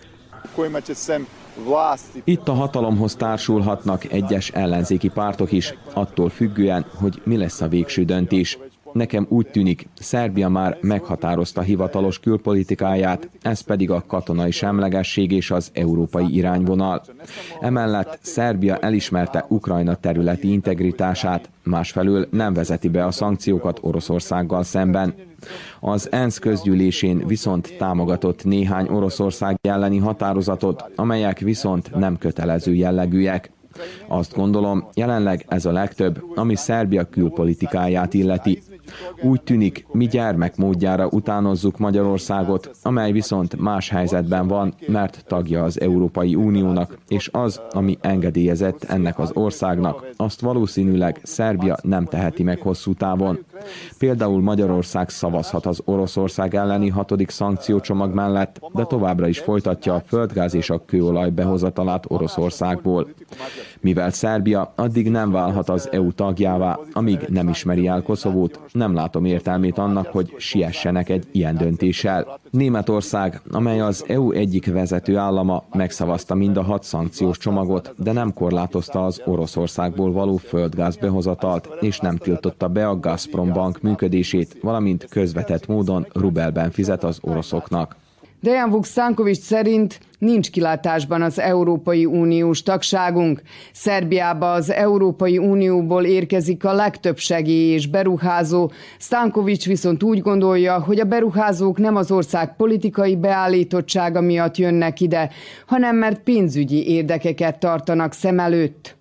M: Itt a hatalomhoz társulhatnak egyes ellenzéki pártok is, attól függően, hogy mi lesz a végső döntés. Nekem úgy tűnik, Szerbia már meghatározta hivatalos külpolitikáját, ez pedig a katonai semlegesség és az európai irányvonal. Emellett Szerbia elismerte Ukrajna területi integritását, másfelől nem vezeti be a szankciókat Oroszországgal szemben. Az ENSZ közgyűlésén viszont támogatott néhány Oroszország elleni határozatot, amelyek viszont nem kötelező jellegűek. Azt gondolom, jelenleg ez a legtöbb, ami Szerbia külpolitikáját illeti. Úgy tűnik, mi gyermekmódjára utánozzuk Magyarországot, amely viszont más helyzetben van, mert tagja az Európai Uniónak, és az, ami engedélyezett ennek az országnak, azt valószínűleg Szerbia nem teheti meg hosszú távon. Például Magyarország szavazhat az Oroszország elleni hatodik szankciócsomag mellett, de továbbra is folytatja a földgáz és a kőolaj behozatalát Oroszországból. Mivel Szerbia addig nem válhat az EU tagjává, amíg nem ismeri el Koszovót, nem látom értelmét annak, hogy siessenek egy ilyen döntéssel. Németország, amely az EU egyik vezető állama, megszavazta mind a hat szankciós csomagot, de nem korlátozta az Oroszországból való földgáz behozatalt, és nem tiltotta be a Gazprom bank működését, valamint közvetett módon rubelben fizet az oroszoknak.
L: Dejan Vukstankovics szerint nincs kilátásban az Európai Uniós tagságunk. Szerbiába az Európai Unióból érkezik a legtöbb segély és beruházó. Stankovics viszont úgy gondolja, hogy a beruházók nem az ország politikai beállítottsága miatt jönnek ide, hanem mert pénzügyi érdekeket tartanak szem előtt.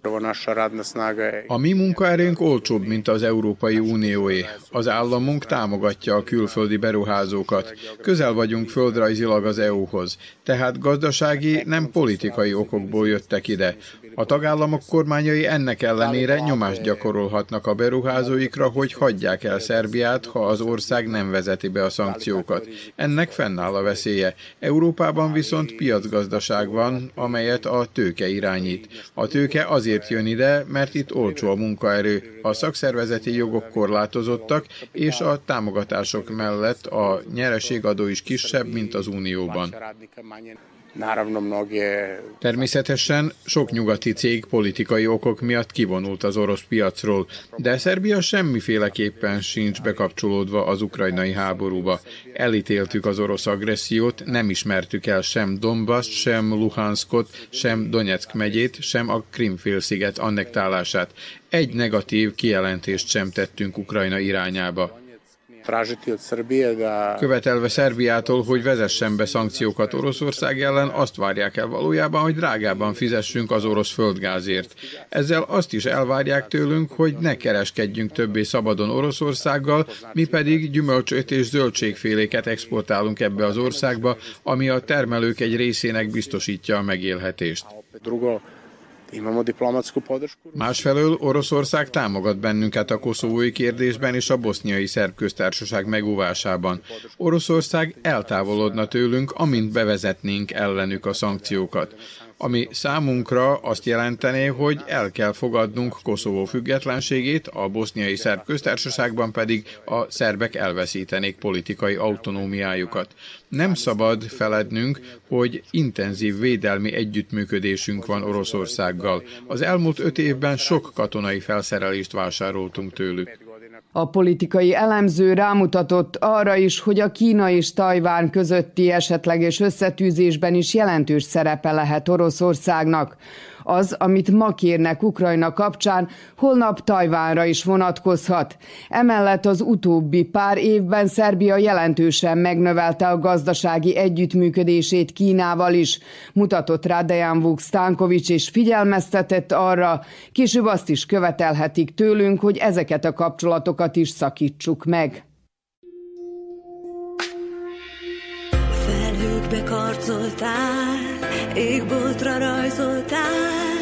N: A mi munkaerőnk olcsóbb, mint az Európai Unióé. Az államunk támogatja a külföldi beruházókat. Közel vagyunk földrajzilag az EU-hoz, tehát gazdasági gazdasági, nem politikai okokból jöttek ide. A tagállamok kormányai ennek ellenére nyomást gyakorolhatnak a beruházóikra, hogy hagyják el Szerbiát, ha az ország nem vezeti be a szankciókat. Ennek fennáll a veszélye. Európában viszont piacgazdaság van, amelyet a tőke irányít. A tőke azért jön ide, mert itt olcsó a munkaerő, a szakszervezeti jogok korlátozottak, és a támogatások mellett a nyereségadó is kisebb, mint az Unióban. Természetesen sok nyugati cég politikai okok miatt kivonult az orosz piacról, de Szerbia semmiféleképpen sincs bekapcsolódva az ukrajnai háborúba. Elítéltük az orosz agressziót, nem ismertük el sem Donbass, sem Luhanskot, sem Donetsk megyét, sem a Krimfélsziget annektálását. Egy negatív kijelentést sem tettünk Ukrajna irányába. Követelve Szerbiától, hogy vezessen be szankciókat Oroszország ellen, azt várják el valójában, hogy drágában fizessünk az orosz földgázért. Ezzel azt is elvárják tőlünk, hogy ne kereskedjünk többé szabadon Oroszországgal, mi pedig gyümölcsöt és zöldségféléket exportálunk ebbe az országba, ami a termelők egy részének biztosítja a megélhetést. Másfelől Oroszország támogat bennünket a koszovói kérdésben és a boszniai szerb köztársaság megóvásában. Oroszország eltávolodna tőlünk, amint bevezetnénk ellenük a szankciókat ami számunkra azt jelentené, hogy el kell fogadnunk Koszovó függetlenségét, a boszniai szerb köztársaságban pedig a szerbek elveszítenék politikai autonómiájukat. Nem szabad felednünk, hogy intenzív védelmi együttműködésünk van Oroszországgal. Az elmúlt öt évben sok katonai felszerelést vásároltunk tőlük.
L: A politikai elemző rámutatott arra is, hogy a Kína és Tajván közötti esetleges összetűzésben is jelentős szerepe lehet Oroszországnak. Az, amit ma kérnek Ukrajna kapcsán, holnap Tajvánra is vonatkozhat. Emellett az utóbbi pár évben Szerbia jelentősen megnövelte a gazdasági együttműködését Kínával is, mutatott rá Dejan Vuk Stankovics, és figyelmeztetett arra, később azt is követelhetik tőlünk, hogy ezeket a kapcsolatokat is szakítsuk meg.
C: Felhőkbe karcoltál,
O: égboltra rajzoltál,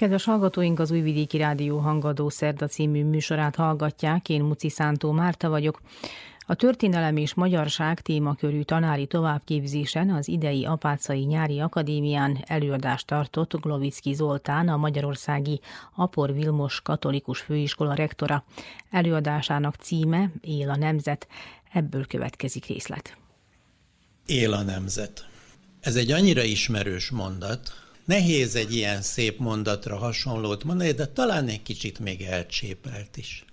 B: Kedves hallgatóink, az Újvidéki Rádió Hangadó Szerda című műsorát hallgatják. Én Muci Szántó Márta vagyok. A történelem és magyarság témakörű tanári továbbképzésen az idei Apácai Nyári Akadémián előadást tartott Glovicki Zoltán, a Magyarországi Apor Vilmos Katolikus Főiskola rektora. Előadásának címe Él a Nemzet. Ebből következik részlet.
P: Él a nemzet. Ez egy annyira ismerős mondat, nehéz egy ilyen szép mondatra hasonlót mondani, de talán egy kicsit még elcsépelt is.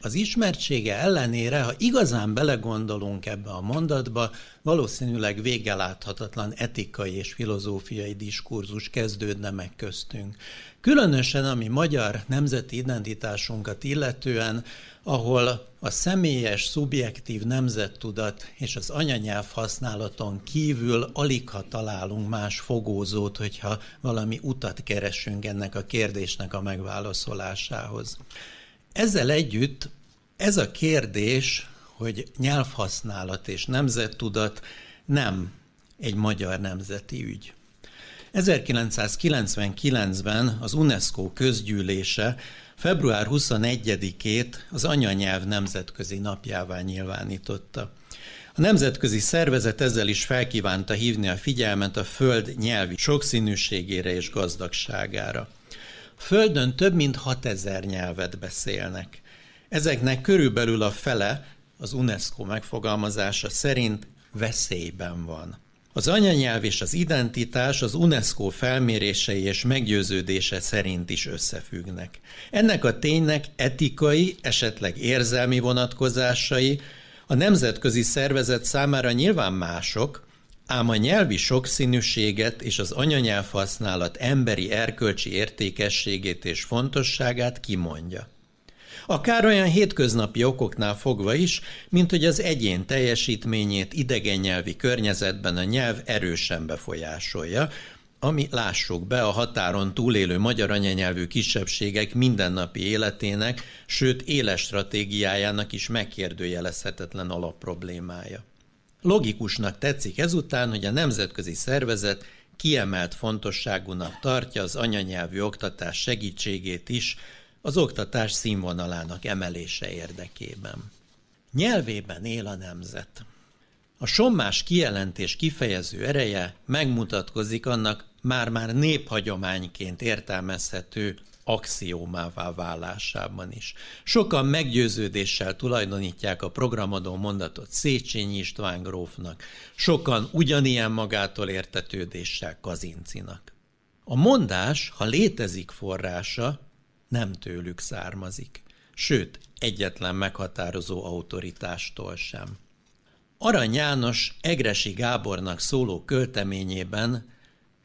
P: Az ismertsége ellenére, ha igazán belegondolunk ebbe a mondatba, valószínűleg végeláthatatlan etikai és filozófiai diskurzus kezdődne meg köztünk. Különösen, ami magyar nemzeti identitásunkat illetően, ahol a személyes, szubjektív nemzettudat és az anyanyelv használaton kívül alig ha találunk más fogózót, hogyha valami utat keresünk ennek a kérdésnek a megválaszolásához. Ezzel együtt ez a kérdés, hogy nyelvhasználat és nemzettudat nem egy magyar nemzeti ügy. 1999-ben az UNESCO közgyűlése február 21-ét az anyanyelv nemzetközi napjává nyilvánította. A nemzetközi szervezet ezzel is felkívánta hívni a figyelmet a föld nyelvi sokszínűségére és gazdagságára. Földön több mint 6000 nyelvet beszélnek. Ezeknek körülbelül a fele az UNESCO megfogalmazása szerint veszélyben van. Az anyanyelv és az identitás az UNESCO felmérései és meggyőződése szerint is összefüggnek. Ennek a ténynek etikai, esetleg érzelmi vonatkozásai a nemzetközi szervezet számára nyilván mások, ám a nyelvi sokszínűséget és az anyanyelv használat emberi erkölcsi értékességét és fontosságát kimondja. Akár olyan hétköznapi okoknál fogva is, mint hogy az egyén teljesítményét idegen nyelvi környezetben a nyelv erősen befolyásolja, ami lássuk be a határon túlélő magyar anyanyelvű kisebbségek mindennapi életének, sőt éles stratégiájának is megkérdőjelezhetetlen alapproblémája. Logikusnak tetszik ezután, hogy a nemzetközi szervezet kiemelt fontosságúnak tartja az anyanyelvű oktatás segítségét is az oktatás színvonalának emelése érdekében. Nyelvében él a nemzet. A sommás kijelentés kifejező ereje megmutatkozik annak már-már néphagyományként értelmezhető axiómává válásában is. Sokan meggyőződéssel tulajdonítják a programadó mondatot Széchenyi István grófnak, sokan ugyanilyen magától értetődéssel Kazincinak. A mondás, ha létezik forrása, nem tőlük származik, sőt, egyetlen meghatározó autoritástól sem. Arany János Egresi Gábornak szóló költeményében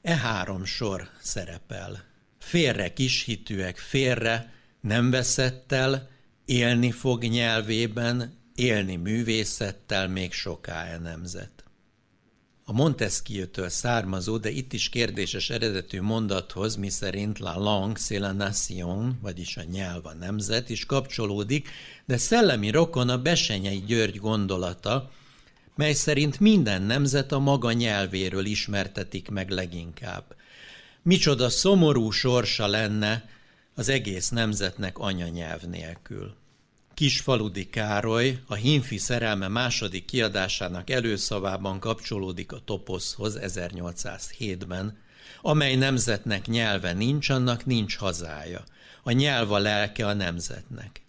P: e három sor szerepel. Félre kishitűek, félre, nem veszettel, élni fog nyelvében, élni művészettel még soká e nemzet a Montesquieu-től származó, de itt is kérdéses eredetű mondathoz, miszerint la langue c'est la nation, vagyis a nyelv a nemzet is kapcsolódik, de szellemi rokon a Besenyei György gondolata, mely szerint minden nemzet a maga nyelvéről ismertetik meg leginkább. Micsoda szomorú sorsa lenne az egész nemzetnek anyanyelv nélkül. Kisfaludi Károly a Hínfi szerelme második kiadásának előszavában kapcsolódik a toposzhoz 1807-ben, amely nemzetnek nyelve nincs, annak nincs hazája. A nyelv a lelke a nemzetnek.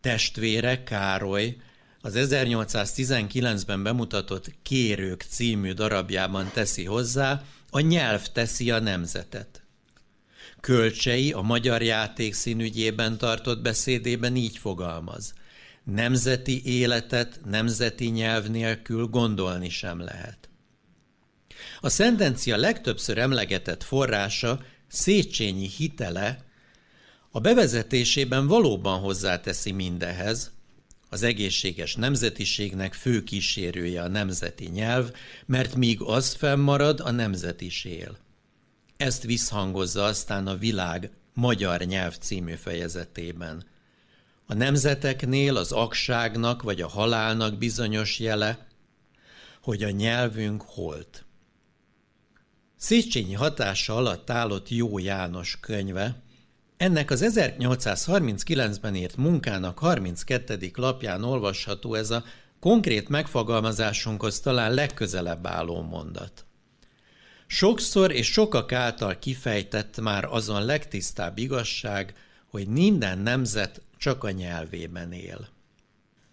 P: Testvére Károly az 1819-ben bemutatott Kérők című darabjában teszi hozzá, a nyelv teszi a nemzetet. Kölcsei a magyar játék színügyében tartott beszédében így fogalmaz. Nemzeti életet nemzeti nyelv nélkül gondolni sem lehet. A szentencia legtöbbször emlegetett forrása Széchenyi hitele a bevezetésében valóban hozzáteszi mindehez, az egészséges nemzetiségnek fő kísérője a nemzeti nyelv, mert míg az fennmarad, a nemzet is él. Ezt visszhangozza aztán a világ magyar nyelv című fejezetében. A nemzeteknél az akságnak vagy a halálnak bizonyos jele, hogy a nyelvünk holt. Széchenyi hatása alatt állott Jó János könyve, ennek az 1839-ben írt munkának 32. lapján olvasható ez a konkrét megfogalmazásunkhoz talán legközelebb álló mondat. Sokszor és sokak által kifejtett már azon legtisztább igazság, hogy minden nemzet csak a nyelvében él.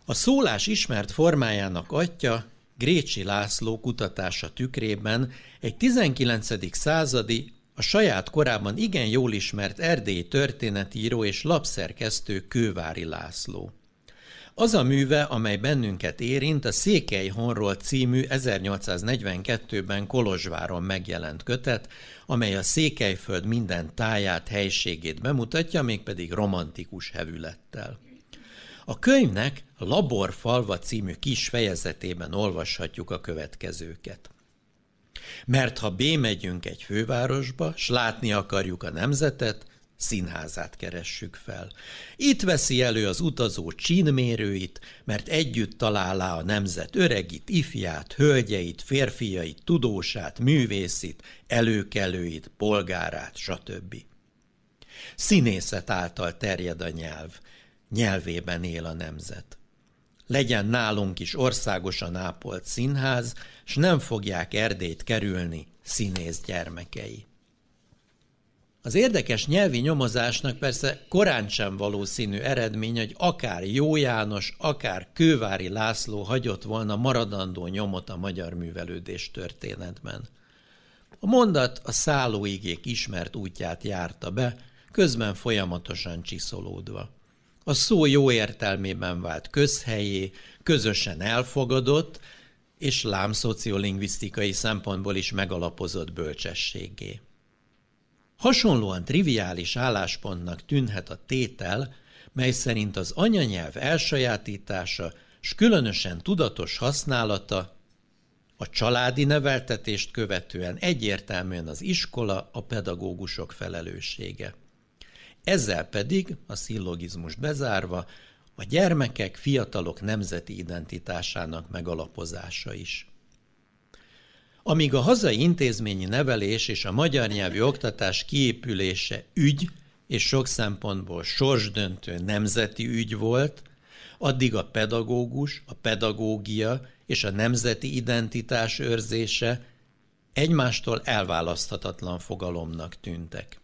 P: A szólás ismert formájának atya Grécsi László kutatása tükrében egy 19. századi, a saját korában igen jól ismert erdélyi történetíró és lapszerkesztő Kővári László. Az a műve, amely bennünket érint, a Székely Honról című 1842-ben Kolozsváron megjelent kötet, amely a Székelyföld minden táját, helységét bemutatja, mégpedig romantikus hevülettel. A könyvnek Laborfalva című kis fejezetében olvashatjuk a következőket. Mert ha bémegyünk egy fővárosba, s látni akarjuk a nemzetet, színházát keressük fel. Itt veszi elő az utazó csínmérőit, mert együtt találá a nemzet öregit, ifját, hölgyeit, férfiait, tudósát, művészit, előkelőit, polgárát, stb. Színészet által terjed a nyelv, nyelvében él a nemzet. Legyen nálunk is országosan ápolt színház, s nem fogják Erdélyt kerülni színész gyermekei. Az érdekes nyelvi nyomozásnak persze korán sem valószínű eredmény, hogy akár Jó János, akár Kővári László hagyott volna maradandó nyomot a magyar művelődés történetben. A mondat a szállóigék ismert útját járta be, közben folyamatosan csiszolódva. A szó jó értelmében vált közhelyé, közösen elfogadott, és lámszociolingvisztikai szempontból is megalapozott bölcsességé. Hasonlóan triviális álláspontnak tűnhet a tétel, mely szerint az anyanyelv elsajátítása, s különösen tudatos használata a családi neveltetést követően egyértelműen az iskola, a pedagógusok felelőssége. Ezzel pedig, a szillogizmus bezárva, a gyermekek, fiatalok nemzeti identitásának megalapozása is. Amíg a hazai intézményi nevelés és a magyar nyelvű oktatás kiépülése ügy, és sok szempontból sorsdöntő nemzeti ügy volt, addig a pedagógus, a pedagógia és a nemzeti identitás őrzése egymástól elválaszthatatlan fogalomnak tűntek.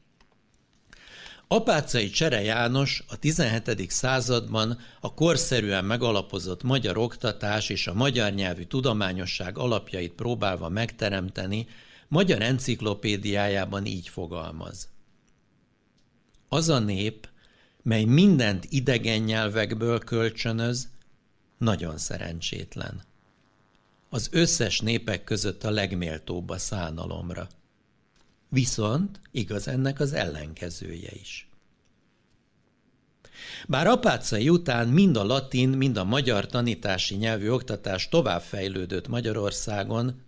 P: Apácai Csere János a 17. században a korszerűen megalapozott magyar oktatás és a magyar nyelvű tudományosság alapjait próbálva megteremteni, magyar enciklopédiájában így fogalmaz. Az a nép, mely mindent idegen nyelvekből kölcsönöz, nagyon szerencsétlen. Az összes népek között a legméltóbb a szánalomra. Viszont igaz ennek az ellenkezője is. Bár apácai után mind a latin, mind a magyar tanítási nyelvű oktatás továbbfejlődött Magyarországon,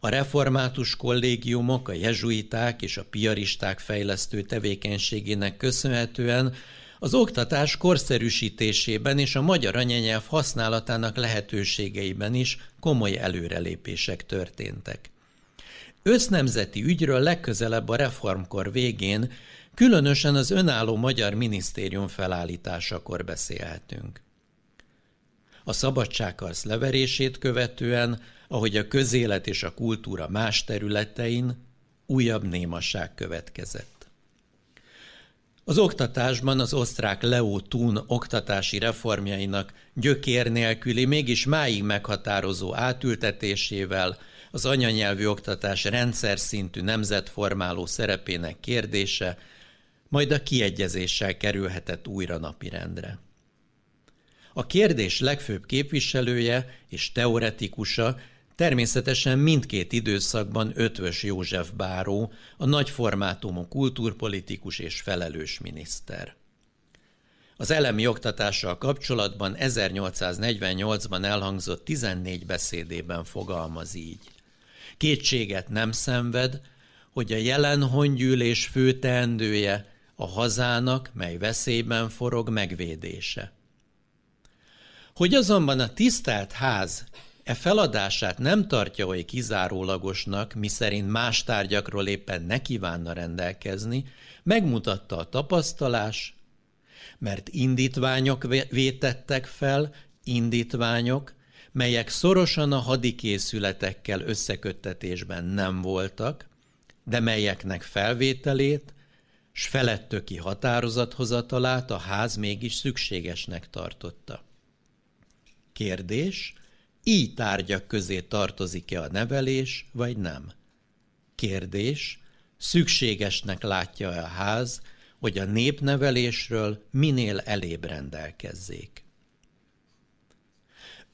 P: a református kollégiumok, a jezsuiták és a piaristák fejlesztő tevékenységének köszönhetően az oktatás korszerűsítésében és a magyar anyanyelv használatának lehetőségeiben is komoly előrelépések történtek. Össznemzeti ügyről legközelebb a reformkor végén, különösen az önálló magyar minisztérium felállításakor beszélhetünk. A szabadságharc leverését követően, ahogy a közélet és a kultúra más területein, újabb némaság következett. Az oktatásban az osztrák Leo Thun oktatási reformjainak gyökér nélküli, mégis máig meghatározó átültetésével az anyanyelvű oktatás rendszer szintű nemzetformáló szerepének kérdése, majd a kiegyezéssel kerülhetett újra napirendre. A kérdés legfőbb képviselője és teoretikusa természetesen mindkét időszakban Ötvös József Báró, a nagyformátumú kultúrpolitikus és felelős miniszter. Az elemi oktatással kapcsolatban 1848-ban elhangzott 14 beszédében fogalmaz így. Kétséget nem szenved, hogy a jelen hongyűlés fő teendője a hazának, mely veszélyben forog megvédése. Hogy azonban a tisztelt ház e feladását nem tartja oly kizárólagosnak, miszerint más tárgyakról éppen ne kívánna rendelkezni, megmutatta a tapasztalás, mert indítványok vétettek fel, indítványok, melyek szorosan a hadikészületekkel összeköttetésben nem voltak, de melyeknek felvételét s felettöki határozathozatalát a ház mégis szükségesnek tartotta. Kérdés, így tárgyak közé tartozik-e a nevelés, vagy nem? Kérdés, szükségesnek látja-e a ház, hogy a népnevelésről minél elébb rendelkezzék.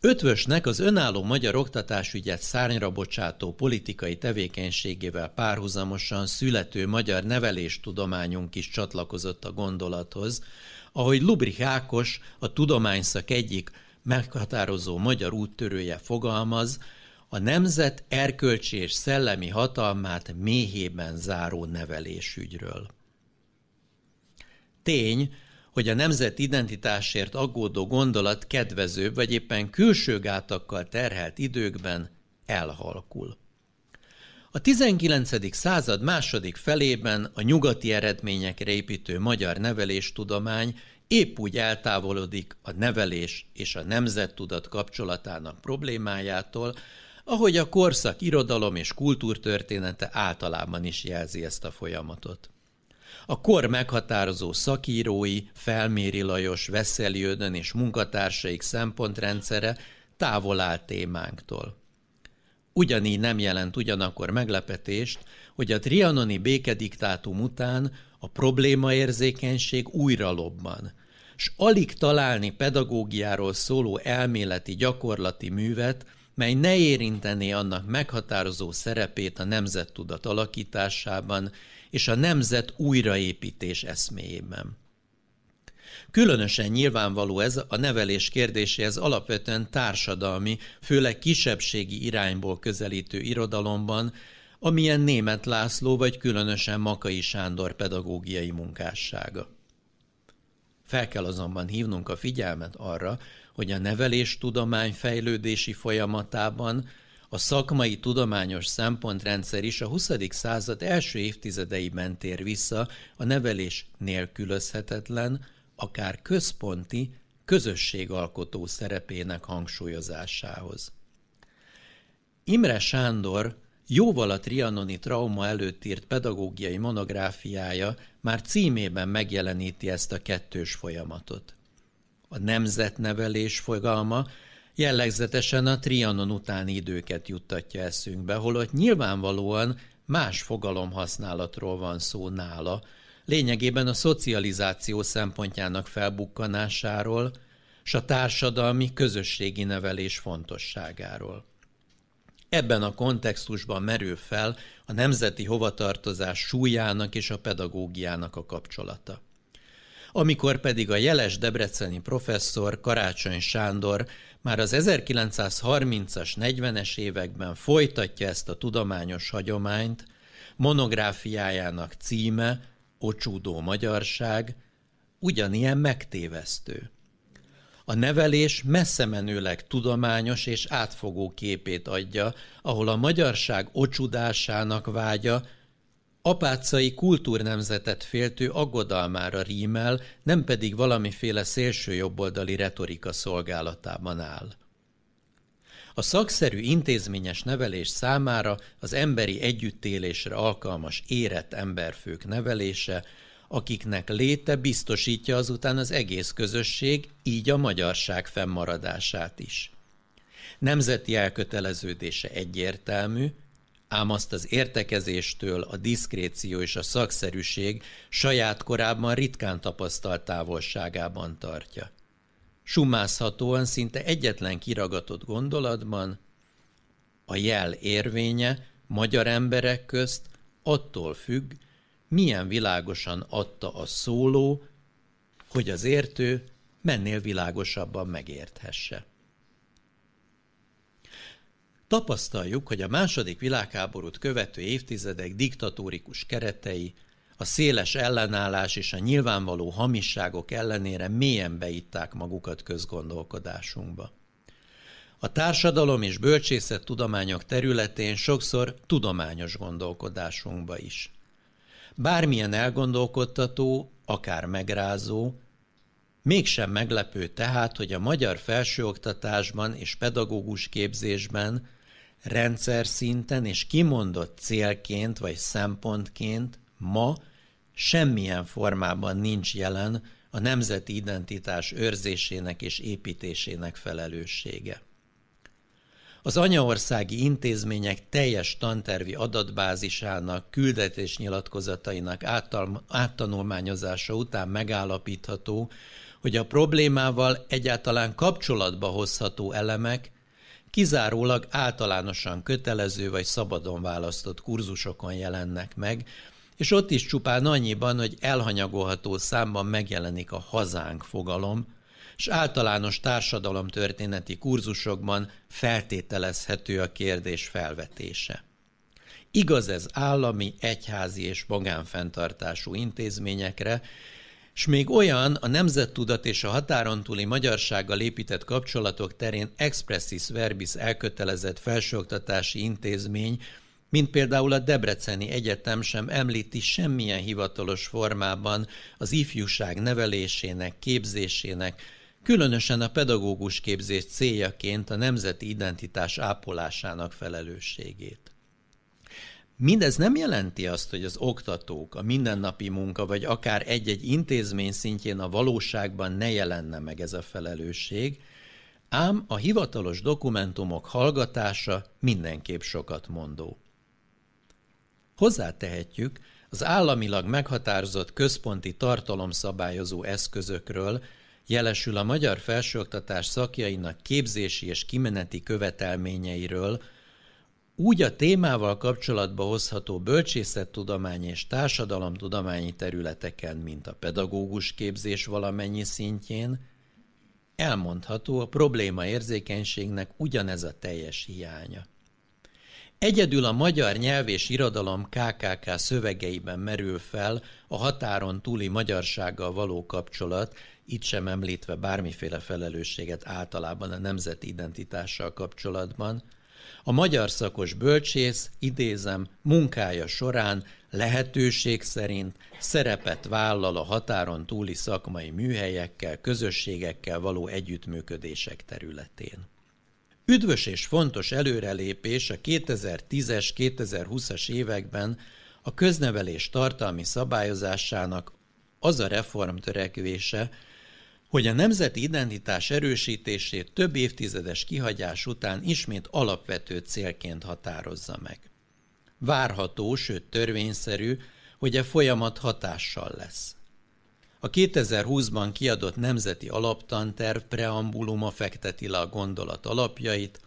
P: Ötvösnek az önálló magyar oktatásügyet szárnyra bocsátó politikai tevékenységével párhuzamosan születő magyar neveléstudományunk is csatlakozott a gondolathoz, ahogy Lubrich Ákos, a tudományszak egyik meghatározó magyar úttörője fogalmaz, a nemzet erkölcsi és szellemi hatalmát méhében záró nevelésügyről. Tény, hogy a nemzet identitásért aggódó gondolat kedvezőbb vagy éppen külső gátakkal terhelt időkben elhalkul. A 19. század második felében a nyugati eredményekre építő magyar neveléstudomány épp úgy eltávolodik a nevelés és a nemzettudat kapcsolatának problémájától, ahogy a korszak irodalom és kultúrtörténete általában is jelzi ezt a folyamatot. A kor meghatározó szakírói, Felméri Lajos, Veszeli Ödön és munkatársaik szempontrendszere távol áll témánktól. Ugyanígy nem jelent ugyanakkor meglepetést, hogy a trianoni békediktátum után a problémaérzékenység újra lobban, s alig találni pedagógiáról szóló elméleti gyakorlati művet, mely ne érintené annak meghatározó szerepét a nemzettudat alakításában és a nemzet újraépítés eszméjében. Különösen nyilvánvaló ez a nevelés kérdéséhez alapvetően társadalmi, főleg kisebbségi irányból közelítő irodalomban, amilyen német László vagy különösen Makai Sándor pedagógiai munkássága. Fel kell azonban hívnunk a figyelmet arra, hogy a neveléstudomány fejlődési folyamatában a szakmai tudományos szempontrendszer is a 20. század első évtizedeiben tér vissza a nevelés nélkülözhetetlen, akár központi, közösségalkotó szerepének hangsúlyozásához. Imre Sándor jóval a trianoni trauma előtt írt pedagógiai monográfiája már címében megjeleníti ezt a kettős folyamatot. A nemzetnevelés fogalma jellegzetesen a trianon utáni időket juttatja eszünkbe, holott nyilvánvalóan más fogalomhasználatról van szó nála, lényegében a szocializáció szempontjának felbukkanásáról, s a társadalmi közösségi nevelés fontosságáról. Ebben a kontextusban merül fel a nemzeti hovatartozás súlyának és a pedagógiának a kapcsolata. Amikor pedig a jeles debreceni professzor Karácsony Sándor már az 1930-as, 40-es években folytatja ezt a tudományos hagyományt, monográfiájának címe Ocsúdó magyarság, ugyanilyen megtévesztő. A nevelés messze menőleg tudományos és átfogó képét adja, ahol a magyarság ocsudásának vágya apácai kultúrnemzetet féltő aggodalmára rímel, nem pedig valamiféle szélsőjobboldali retorika szolgálatában áll. A szakszerű intézményes nevelés számára az emberi együttélésre alkalmas érett emberfők nevelése, akiknek léte biztosítja azután az egész közösség, így a magyarság fennmaradását is. Nemzeti elköteleződése egyértelmű, ám azt az értekezéstől a diszkréció és a szakszerűség saját korábban ritkán tapasztalt távolságában tartja. Sumázhatóan szinte egyetlen kiragatott gondolatban a jel érvénye magyar emberek közt attól függ, milyen világosan adta a szóló, hogy az értő mennél világosabban megérthesse. Tapasztaljuk, hogy a második világháborút követő évtizedek diktatórikus keretei, a széles ellenállás és a nyilvánvaló hamisságok ellenére mélyen beitták magukat közgondolkodásunkba. A társadalom és bölcsészet tudományok területén sokszor tudományos gondolkodásunkba is. Bármilyen elgondolkodtató, akár megrázó, mégsem meglepő tehát, hogy a magyar felsőoktatásban és pedagógus képzésben rendszer szinten és kimondott célként vagy szempontként ma semmilyen formában nincs jelen a nemzeti identitás őrzésének és építésének felelőssége. Az anyaországi intézmények teljes tantervi adatbázisának, küldetésnyilatkozatainak áttanulmányozása után megállapítható, hogy a problémával egyáltalán kapcsolatba hozható elemek kizárólag általánosan kötelező vagy szabadon választott kurzusokon jelennek meg, és ott is csupán annyiban, hogy elhanyagolható számban megjelenik a hazánk fogalom, és általános társadalomtörténeti kurzusokban feltételezhető a kérdés felvetése. Igaz ez állami, egyházi és magánfenntartású intézményekre, és még olyan a nemzettudat és a határon túli magyarsággal épített kapcsolatok terén expressis verbis elkötelezett felsőoktatási intézmény, mint például a Debreceni Egyetem sem említi semmilyen hivatalos formában az ifjúság nevelésének, képzésének, különösen a pedagógus képzés céljaként a nemzeti identitás ápolásának felelősségét. Mindez nem jelenti azt, hogy az oktatók, a mindennapi munka, vagy akár egy-egy intézmény szintjén a valóságban ne jelenne meg ez a felelősség, ám a hivatalos dokumentumok hallgatása mindenképp sokat mondó. Hozzátehetjük, az államilag meghatározott központi tartalomszabályozó eszközökről, jelesül a magyar felsőoktatás szakjainak képzési és kimeneti követelményeiről, úgy a témával kapcsolatba hozható bölcsészettudományi és társadalomtudományi területeken, mint a pedagógus képzés valamennyi szintjén, elmondható a probléma érzékenységnek ugyanez a teljes hiánya. Egyedül a magyar nyelv és irodalom KKK szövegeiben merül fel a határon túli magyarsággal való kapcsolat, itt sem említve bármiféle felelősséget általában a nemzeti identitással kapcsolatban, a magyar szakos bölcsész, idézem, munkája során lehetőség szerint szerepet vállal a határon túli szakmai műhelyekkel, közösségekkel való együttműködések területén. Üdvös és fontos előrelépés a 2010-es, 2020-as években a köznevelés tartalmi szabályozásának az a reformtörekvése, hogy a nemzeti identitás erősítését több évtizedes kihagyás után ismét alapvető célként határozza meg. Várható, sőt törvényszerű, hogy a folyamat hatással lesz. A 2020-ban kiadott Nemzeti Alaptanterv preambuluma fekteti le a gondolat alapjait,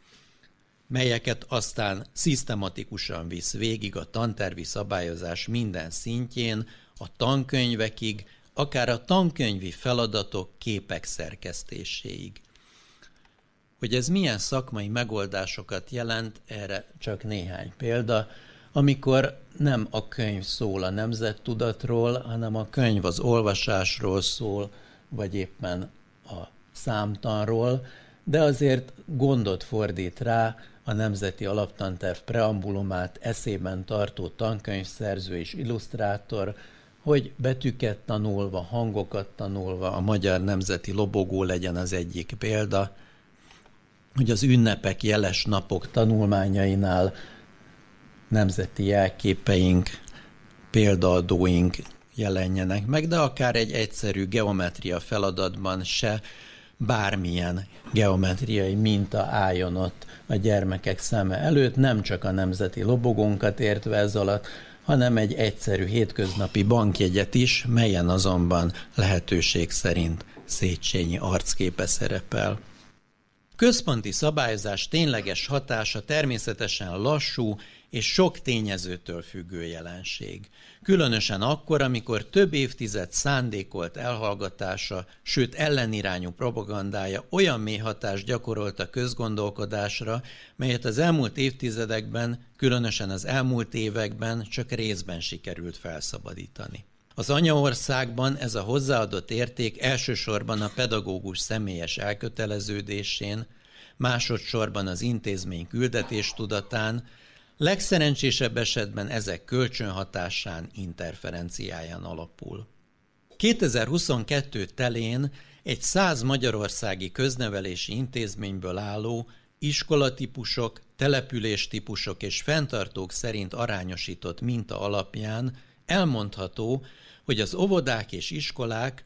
P: melyeket aztán szisztematikusan visz végig a tantervi szabályozás minden szintjén, a tankönyvekig, akár a tankönyvi feladatok képek szerkesztéséig. Hogy ez milyen szakmai megoldásokat jelent, erre csak néhány példa. Amikor nem a könyv szól a nemzettudatról, hanem a könyv az olvasásról szól, vagy éppen a számtanról, de azért gondot fordít rá a Nemzeti Alaptanterv preambulumát eszében tartó tankönyvszerző és illusztrátor, hogy betűket tanulva, hangokat tanulva, a magyar nemzeti lobogó legyen az egyik példa, hogy az ünnepek, jeles napok tanulmányainál nemzeti jelképeink, példaadóink jelenjenek meg, de akár egy egyszerű geometria feladatban se bármilyen geometriai minta álljon ott a gyermekek szeme előtt, nem csak a nemzeti lobogónkat értve ez alatt, hanem egy egyszerű hétköznapi bankjegyet is, melyen azonban lehetőség szerint Széchenyi arcképe szerepel. Központi szabályozás tényleges hatása természetesen lassú és sok tényezőtől függő jelenség. Különösen akkor, amikor több évtized szándékolt elhallgatása, sőt ellenirányú propagandája olyan mély hatást gyakorolt a közgondolkodásra, melyet az elmúlt évtizedekben, különösen az elmúlt években csak részben sikerült felszabadítani. Az anyaországban ez a hozzáadott érték elsősorban a pedagógus személyes elköteleződésén, másodszorban az intézmény küldetés tudatán, legszerencsésebb esetben ezek kölcsönhatásán, interferenciáján alapul. 2022 telén egy száz magyarországi köznevelési intézményből álló iskolatípusok, településtípusok és fenntartók szerint arányosított minta alapján elmondható, hogy az óvodák és iskolák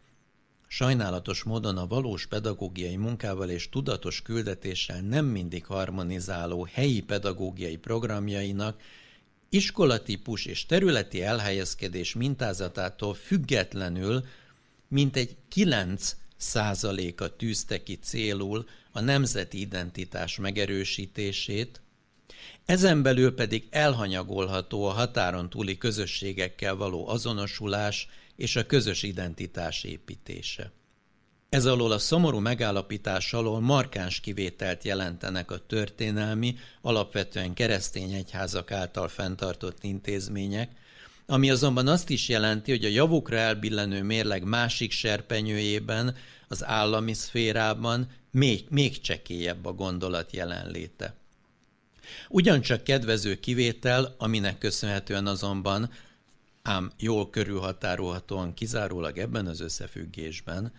P: sajnálatos módon a valós pedagógiai munkával és tudatos küldetéssel nem mindig harmonizáló helyi pedagógiai programjainak iskolatípus és területi elhelyezkedés mintázatától függetlenül mintegy 9 százaléka tűzte ki célul a nemzeti identitás megerősítését, ezen belül pedig elhanyagolható a határon túli közösségekkel való azonosulás és a közös identitás építése. Ez alól a szomorú megállapítás alól markáns kivételt jelentenek a történelmi, alapvetően keresztény egyházak által fenntartott intézmények, ami azonban azt is jelenti, hogy a javukra elbillenő mérleg másik serpenyőjében, az állami szférában még, még csekélyebb a gondolat jelenléte. Ugyancsak kedvező kivétel, aminek köszönhetően azonban, ám jól körülhatárolhatóan kizárólag ebben az összefüggésben,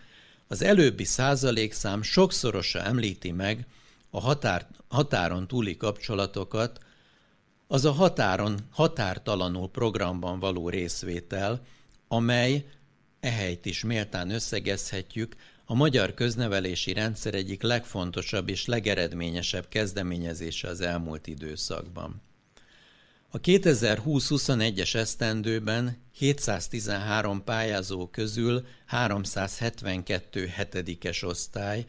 P: az előbbi százalékszám sokszorosa említi meg a határ, határon túli kapcsolatokat, az a határon, határtalanul programban való részvétel, amely, ehelyt is méltán összegezhetjük, a magyar köznevelési rendszer egyik legfontosabb és legeredményesebb kezdeményezése az elmúlt időszakban. A 2020-21-es esztendőben 713 pályázó közül 372 hetedikes osztály,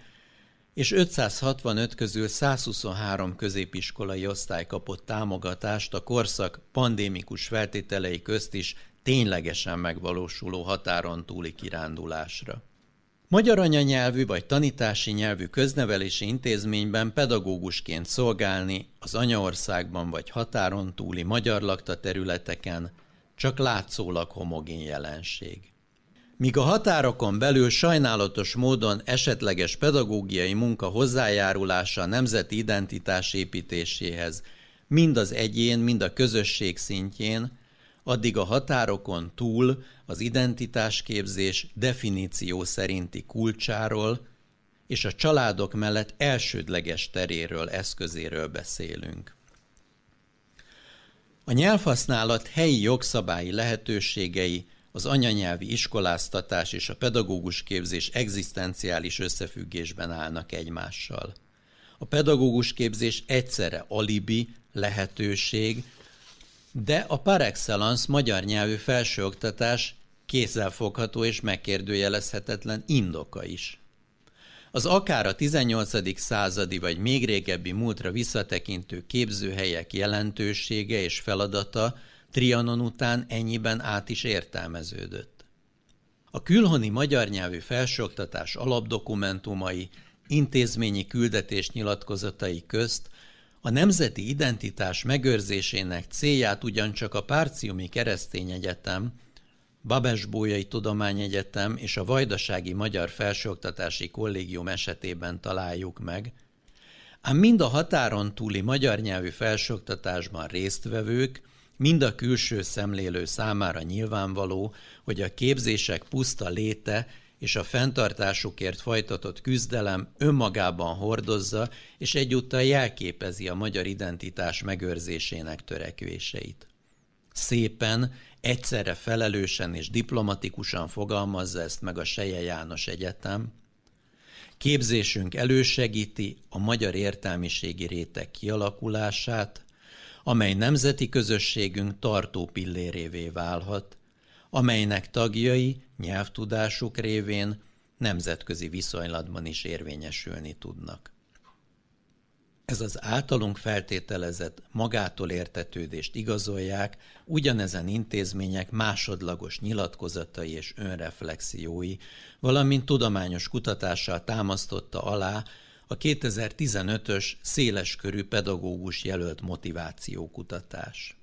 P: és 565 közül 123 középiskolai osztály kapott támogatást a korszak pandémikus feltételei közt is ténylegesen megvalósuló határon túli kirándulásra. Magyar anyanyelvű vagy tanítási nyelvű köznevelési intézményben pedagógusként szolgálni az anyaországban vagy határon túli magyar lakta területeken csak látszólag homogén jelenség. Míg a határokon belül sajnálatos módon esetleges pedagógiai munka hozzájárulása a nemzeti identitás építéséhez mind az egyén, mind a közösség szintjén, addig a határokon túl az identitásképzés definíció szerinti kulcsáról és a családok mellett elsődleges teréről, eszközéről beszélünk. A nyelvhasználat helyi jogszabályi lehetőségei az anyanyelvi iskoláztatás és a pedagógus képzés egzisztenciális összefüggésben állnak egymással. A pedagógus képzés egyszerre alibi, lehetőség, de a par excellence magyar nyelvű felsőoktatás kézzelfogható és megkérdőjelezhetetlen indoka is. Az akár a 18. századi vagy még régebbi múltra visszatekintő képzőhelyek jelentősége és feladata Trianon után ennyiben át is értelmeződött. A külhoni magyar nyelvű felsőoktatás alapdokumentumai, intézményi küldetés nyilatkozatai közt a nemzeti identitás megőrzésének célját ugyancsak a Párciumi Keresztény Egyetem, Babesbójai Tudományegyetem és a Vajdasági Magyar Felsőoktatási Kollégium esetében találjuk meg, ám mind a határon túli magyar nyelvű felsőoktatásban résztvevők, mind a külső szemlélő számára nyilvánvaló, hogy a képzések puszta léte és a fenntartásukért folytatott küzdelem önmagában hordozza és egyúttal jelképezi a magyar identitás megőrzésének törekvéseit. Szépen, egyszerre felelősen és diplomatikusan fogalmazza ezt meg a Seje János Egyetem, Képzésünk elősegíti a magyar értelmiségi réteg kialakulását, amely nemzeti közösségünk tartó pillérévé válhat, amelynek tagjai nyelvtudásuk révén nemzetközi viszonylatban is érvényesülni tudnak. Ez az általunk feltételezett magától értetődést igazolják ugyanezen intézmények másodlagos nyilatkozatai és önreflexiói, valamint tudományos kutatással támasztotta alá a 2015-ös széleskörű pedagógus jelölt motivációkutatás.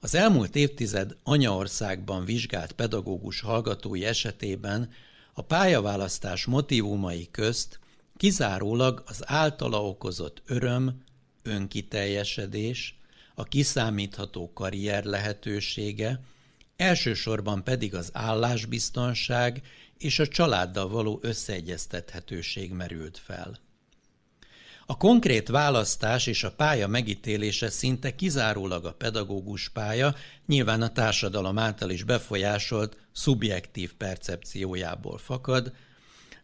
P: Az elmúlt évtized anyaországban vizsgált pedagógus hallgatói esetében a pályaválasztás motivumai közt kizárólag az általa okozott öröm, önkiteljesedés, a kiszámítható karrier lehetősége, elsősorban pedig az állásbiztonság és a családdal való összeegyeztethetőség merült fel. A konkrét választás és a pálya megítélése szinte kizárólag a pedagógus pálya, nyilván a társadalom által is befolyásolt szubjektív percepciójából fakad,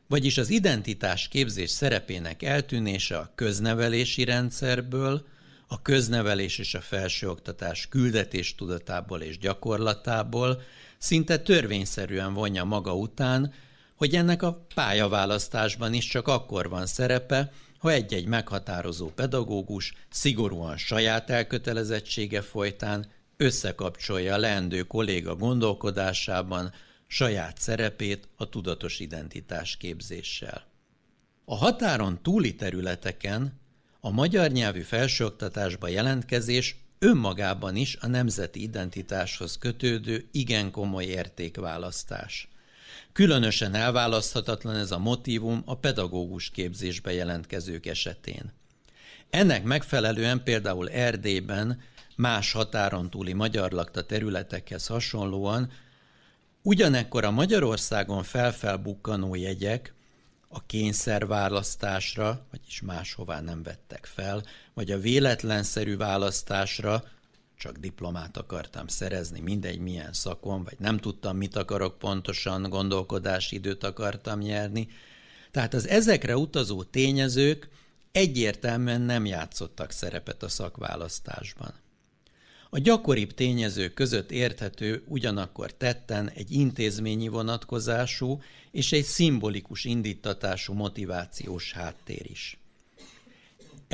P: vagyis az identitás képzés szerepének eltűnése a köznevelési rendszerből, a köznevelés és a felsőoktatás küldetés tudatából és gyakorlatából szinte törvényszerűen vonja maga után, hogy ennek a pályaválasztásban is csak akkor van szerepe, ha egy-egy meghatározó pedagógus szigorúan saját elkötelezettsége folytán összekapcsolja a leendő kolléga gondolkodásában saját szerepét a tudatos identitás képzéssel. A határon túli területeken a magyar nyelvű felsőoktatásba jelentkezés önmagában is a nemzeti identitáshoz kötődő igen komoly értékválasztás. Különösen elválaszthatatlan ez a motívum a pedagógus képzésbe jelentkezők esetén. Ennek megfelelően például Erdélyben más határon túli magyar lakta területekhez hasonlóan ugyanekkor a Magyarországon felfelbukkanó jegyek a kényszerválasztásra, vagyis máshová nem vettek fel, vagy a véletlenszerű választásra, csak diplomát akartam szerezni, mindegy milyen szakon, vagy nem tudtam, mit akarok pontosan, gondolkodási időt akartam nyerni. Tehát az ezekre utazó tényezők egyértelműen nem játszottak szerepet a szakválasztásban. A gyakoribb tényezők között érthető ugyanakkor tetten egy intézményi vonatkozású és egy szimbolikus indítatású motivációs háttér is.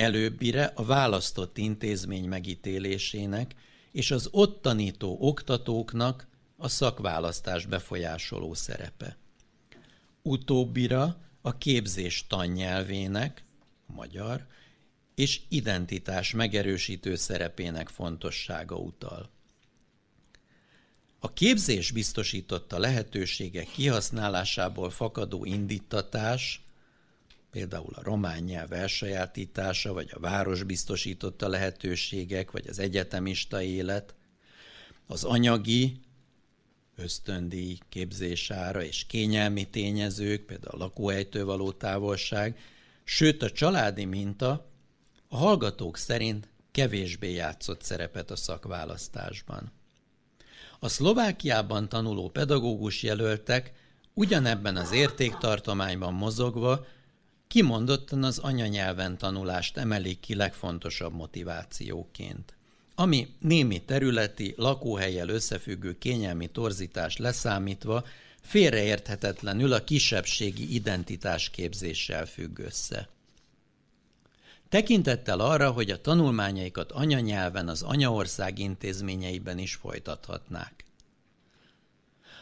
P: Előbbire a választott intézmény megítélésének és az ott tanító oktatóknak a szakválasztás befolyásoló szerepe. Utóbbira a képzés tannyelvének, magyar, és identitás megerősítő szerepének fontossága utal. A képzés biztosította lehetőségek kihasználásából fakadó indítatás, például a román nyelv elsajátítása, vagy a város biztosította lehetőségek, vagy az egyetemista élet, az anyagi, ösztöndíj, képzésára és kényelmi tényezők, például a lakóhelytől való távolság, sőt a családi minta a hallgatók szerint kevésbé játszott szerepet a szakválasztásban. A Szlovákiában tanuló pedagógus jelöltek ugyanebben az értéktartományban mozogva kimondottan az anyanyelven tanulást emelik ki legfontosabb motivációként ami némi területi, lakóhelyel összefüggő kényelmi torzítás leszámítva félreérthetetlenül a kisebbségi identitásképzéssel függ össze. Tekintettel arra, hogy a tanulmányaikat anyanyelven az anyaország intézményeiben is folytathatnák.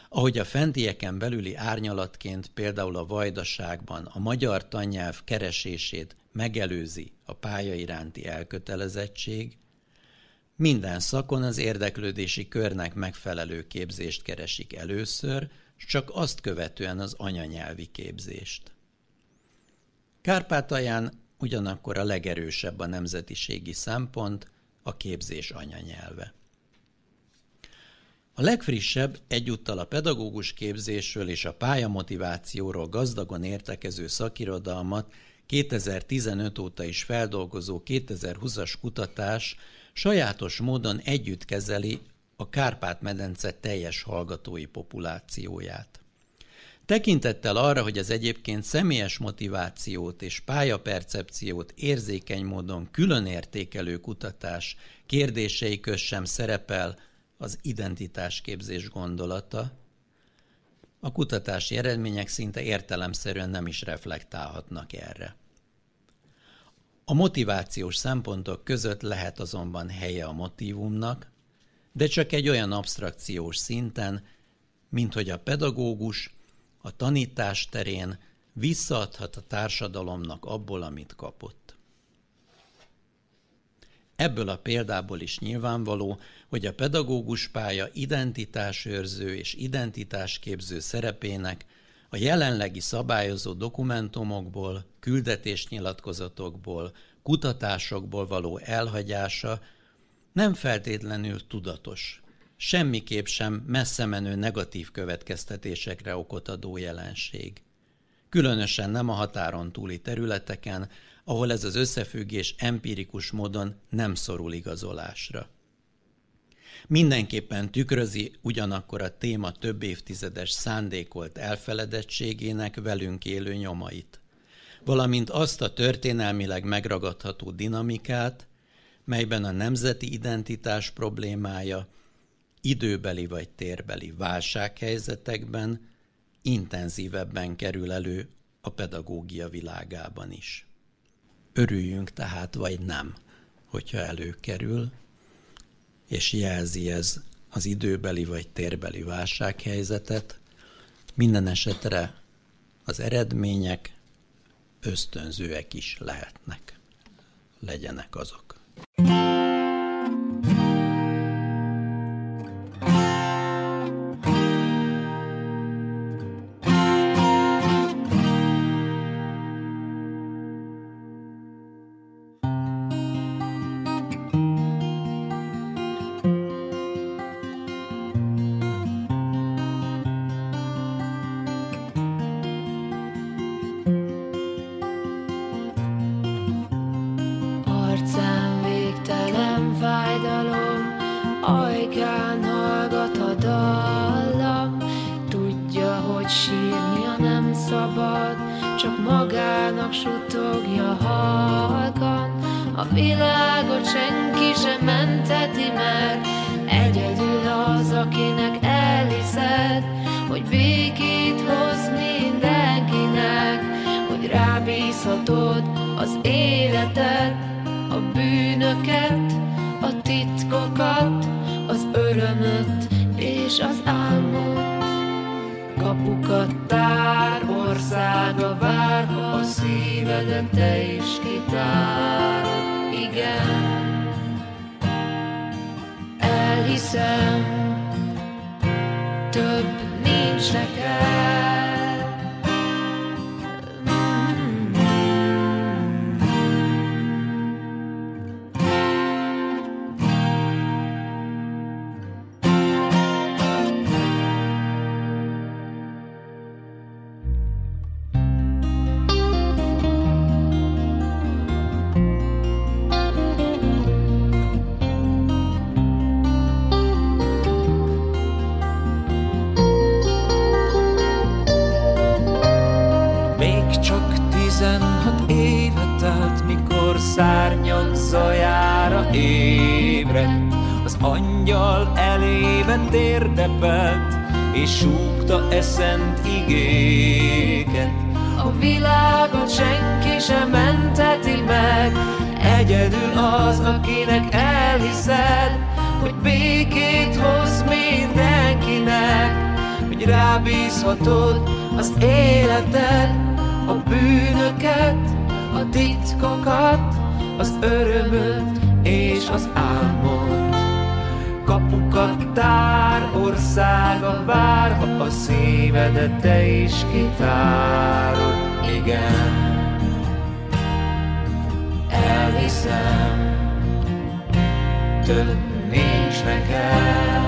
P: Ahogy a fentieken belüli árnyalatként például a vajdaságban a magyar tannyelv keresését megelőzi a pálya iránti elkötelezettség, minden szakon az érdeklődési körnek megfelelő képzést keresik először, csak azt követően az anyanyelvi képzést. Kárpátalján ugyanakkor a legerősebb a nemzetiségi szempont, a képzés anyanyelve. A legfrissebb egyúttal a pedagógus képzésről és a pályamotivációról gazdagon értekező szakirodalmat 2015 óta is feldolgozó 2020-as kutatás sajátos módon együtt kezeli a Kárpát-medence teljes hallgatói populációját. Tekintettel arra, hogy az egyébként személyes motivációt és pályapercepciót érzékeny módon külön értékelő kutatás kérdései köz sem szerepel az identitásképzés gondolata, a kutatási eredmények szinte értelemszerűen nem is reflektálhatnak erre. A motivációs szempontok között lehet azonban helye a motivumnak, de csak egy olyan abstrakciós szinten, mint hogy a pedagógus a tanítás terén visszaadhat a társadalomnak abból, amit kapott. Ebből a példából is nyilvánvaló, hogy a pedagógus pálya identitásőrző és identitásképző szerepének A jelenlegi szabályozó dokumentumokból, küldetésnyilatkozatokból, kutatásokból való elhagyása nem feltétlenül tudatos, semmiképp sem messze menő negatív következtetésekre okot adó jelenség. Különösen nem a határon túli területeken, ahol ez az összefüggés empirikus módon nem szorul igazolásra. Mindenképpen tükrözi ugyanakkor a téma több évtizedes szándékolt elfeledettségének velünk élő nyomait, valamint azt a történelmileg megragadható dinamikát, melyben a nemzeti identitás problémája időbeli vagy térbeli válsághelyzetekben intenzívebben kerül elő a pedagógia világában is. Örüljünk tehát, vagy nem, hogyha előkerül, és jelzi ez az időbeli vagy térbeli válsághelyzetet, minden esetre az eredmények ösztönzőek is lehetnek. Legyenek azok.
Q: Rábízhatod az életed, a bűnöket, a titkokat, az örömöt és az álmot. Kapukat tár, országa vár, a szívedet te is kitárod. Igen, elhiszem, több nincs neked.
R: Térdepelt, és súgta eszent igéket.
Q: A világot senki sem menteti meg, egyedül az, akinek elhiszed, hogy békét hoz mindenkinek, hogy rábízhatod az életed, a bűnöket, a titkokat, az örömöt és az álmot. Kapukat tár, országa vár, ha a szívedet te is kitárod. Igen, elhiszem, több nincs nekem.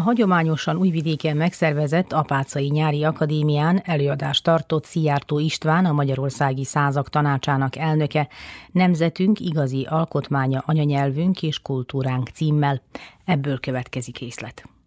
B: Hagyományosan újvidéken megszervezett Apácai Nyári Akadémián előadást tartott Szijjártó István, a Magyarországi Százak Tanácsának elnöke, Nemzetünk igazi alkotmánya anyanyelvünk és kultúránk címmel. Ebből következik részlet.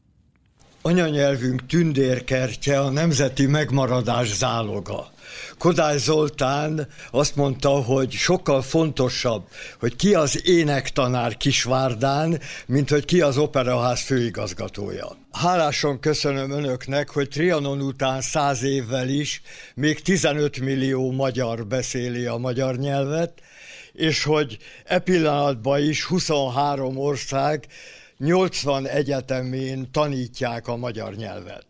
S: Anyanyelvünk tündérkertje a nemzeti megmaradás záloga. Kodály Zoltán azt mondta, hogy sokkal fontosabb, hogy ki az énektanár Kisvárdán, mint hogy ki az operaház főigazgatója. Hálásan köszönöm önöknek, hogy Trianon után száz évvel is még 15 millió magyar beszéli a magyar nyelvet, és hogy e pillanatban is 23 ország 80 egyetemén tanítják a magyar nyelvet.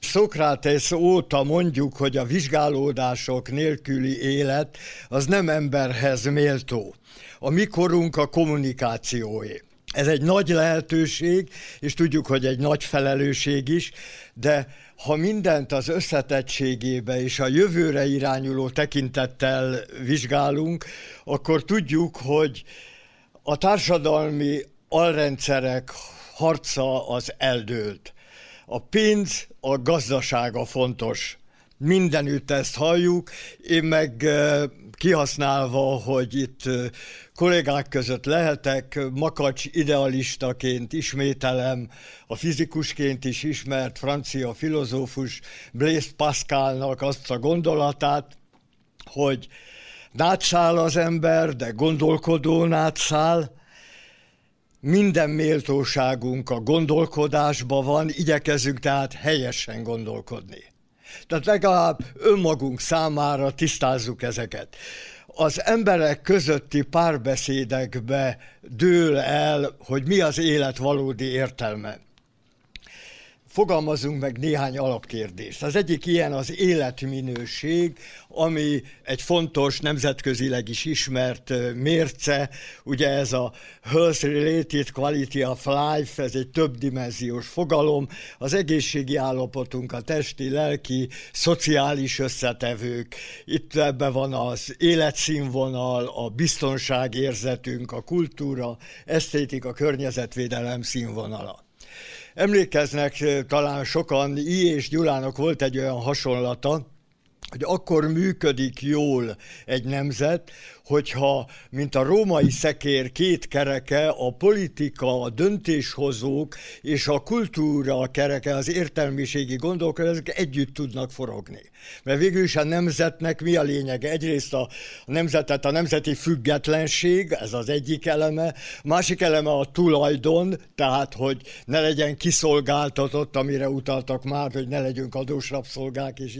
S: Szokrates óta mondjuk, hogy a vizsgálódások nélküli élet az nem emberhez méltó. A mikorunk a kommunikációé. Ez egy nagy lehetőség, és tudjuk, hogy egy nagy felelősség is, de ha mindent az összetettségébe és a jövőre irányuló tekintettel vizsgálunk, akkor tudjuk, hogy a társadalmi alrendszerek harca az eldőlt. A pénz, a gazdasága fontos. Mindenütt ezt halljuk, én meg kihasználva, hogy itt kollégák között lehetek, Makacs idealistaként ismételem, a fizikusként is ismert francia filozófus Blaise Pascalnak azt a gondolatát, hogy nátszál az ember, de gondolkodó nátszál, minden méltóságunk a gondolkodásban van, igyekezünk tehát helyesen gondolkodni. Tehát legalább önmagunk számára tisztázzuk ezeket. Az emberek közötti párbeszédekbe dől el, hogy mi az élet valódi értelme. Fogalmazunk meg néhány alapkérdést. Az egyik ilyen az életminőség, ami egy fontos, nemzetközileg is ismert mérce, ugye ez a Health Related Quality of Life, ez egy többdimenziós fogalom, az egészségi állapotunk, a testi, lelki, szociális összetevők, itt ebben van az életszínvonal, a biztonságérzetünk, a kultúra, esztétika, környezetvédelem színvonala. Emlékeznek talán sokan, I. és Gyulának volt egy olyan hasonlata, hogy akkor működik jól egy nemzet, hogyha, mint a római szekér két kereke, a politika, a döntéshozók és a kultúra kereke, az értelmiségi gondolkodások együtt tudnak forogni. Mert végül is a nemzetnek mi a lényege? Egyrészt a nemzetet, a nemzeti függetlenség, ez az egyik eleme, másik eleme a tulajdon, tehát hogy ne legyen kiszolgáltatott, amire utaltak már, hogy ne legyünk adós rabszolgák, és,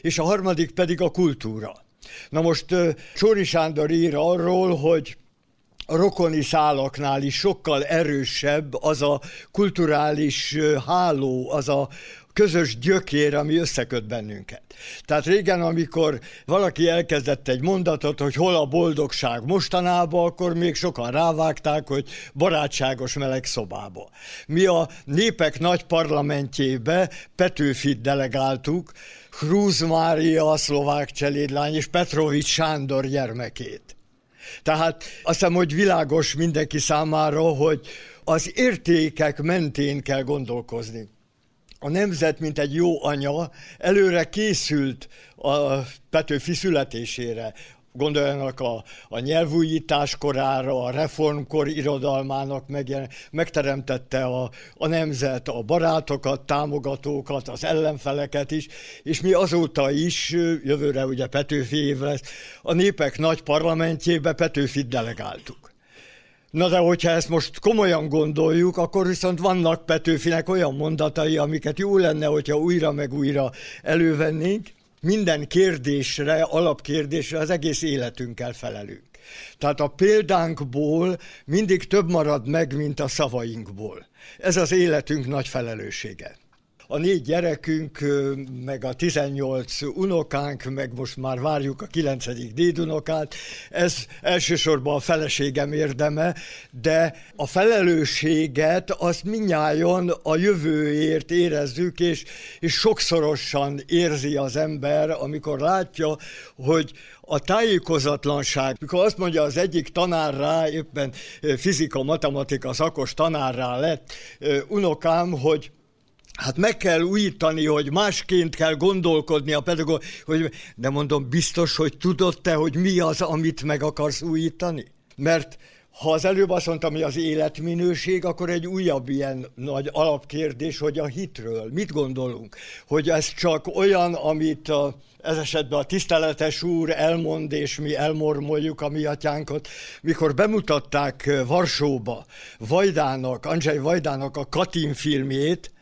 S: és a harmadik pedig a kultúra. Na most Csóri Sándor ír arról, hogy a rokoni szálaknál is sokkal erősebb az a kulturális háló, az a közös gyökér, ami összeköt bennünket. Tehát régen, amikor valaki elkezdett egy mondatot, hogy hol a boldogság mostanában, akkor még sokan rávágták, hogy barátságos meleg szobába. Mi a népek nagy parlamentjébe Petőfit delegáltuk, Krúz Mária, a szlovák cselédlány, és Petrovics Sándor gyermekét. Tehát azt hiszem, hogy világos mindenki számára, hogy az értékek mentén kell gondolkozni. A nemzet, mint egy jó anya, előre készült a Petőfi születésére, gondoljanak a, a nyelvújítás korára, a reformkor irodalmának megjelen, megteremtette a, a nemzet, a barátokat, támogatókat, az ellenfeleket is, és mi azóta is, jövőre ugye Petőfi év lesz, a népek nagy parlamentjébe Petőfit delegáltuk. Na de hogyha ezt most komolyan gondoljuk, akkor viszont vannak Petőfinek olyan mondatai, amiket jó lenne, hogyha újra meg újra elővennénk, minden kérdésre, alapkérdésre az egész életünkkel felelünk. Tehát a példánkból mindig több marad meg, mint a szavainkból. Ez az életünk nagy felelőssége a négy gyerekünk, meg a 18 unokánk, meg most már várjuk a 9. dédunokát, ez elsősorban a feleségem érdeme, de a felelősséget azt minnyájon a jövőért érezzük, és, és sokszorosan érzi az ember, amikor látja, hogy a tájékozatlanság, mikor azt mondja az egyik tanár rá, éppen fizika, matematika szakos tanár rá lett unokám, hogy Hát meg kell újítani, hogy másként kell gondolkodni a pedagóg, hogy, de mondom, biztos, hogy tudod te, hogy mi az, amit meg akarsz újítani? Mert ha az előbb azt mondtam, hogy az életminőség, akkor egy újabb ilyen nagy alapkérdés, hogy a hitről mit gondolunk? Hogy ez csak olyan, amit a, ez esetben a tiszteletes úr elmond, és mi elmormoljuk a mi atyánkat. Mikor bemutatták Varsóba Vajdának, Andrzej Vajdának a Katin filmjét,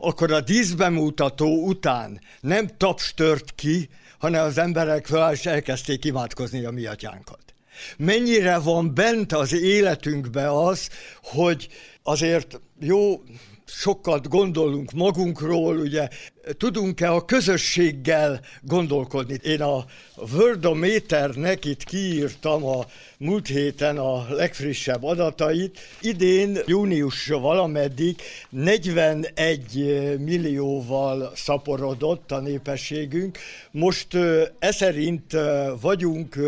S: akkor a díszbemutató után nem taps tört ki, hanem az emberek fel is elkezdték imádkozni a mi atyánkat. Mennyire van bent az életünkbe az, hogy azért jó, sokat gondolunk magunkról, ugye tudunk-e a közösséggel gondolkodni. Én a Wordometernek itt kiírtam a múlt héten a legfrissebb adatait. Idén június valameddig 41 millióval szaporodott a népességünk. Most e szerint vagyunk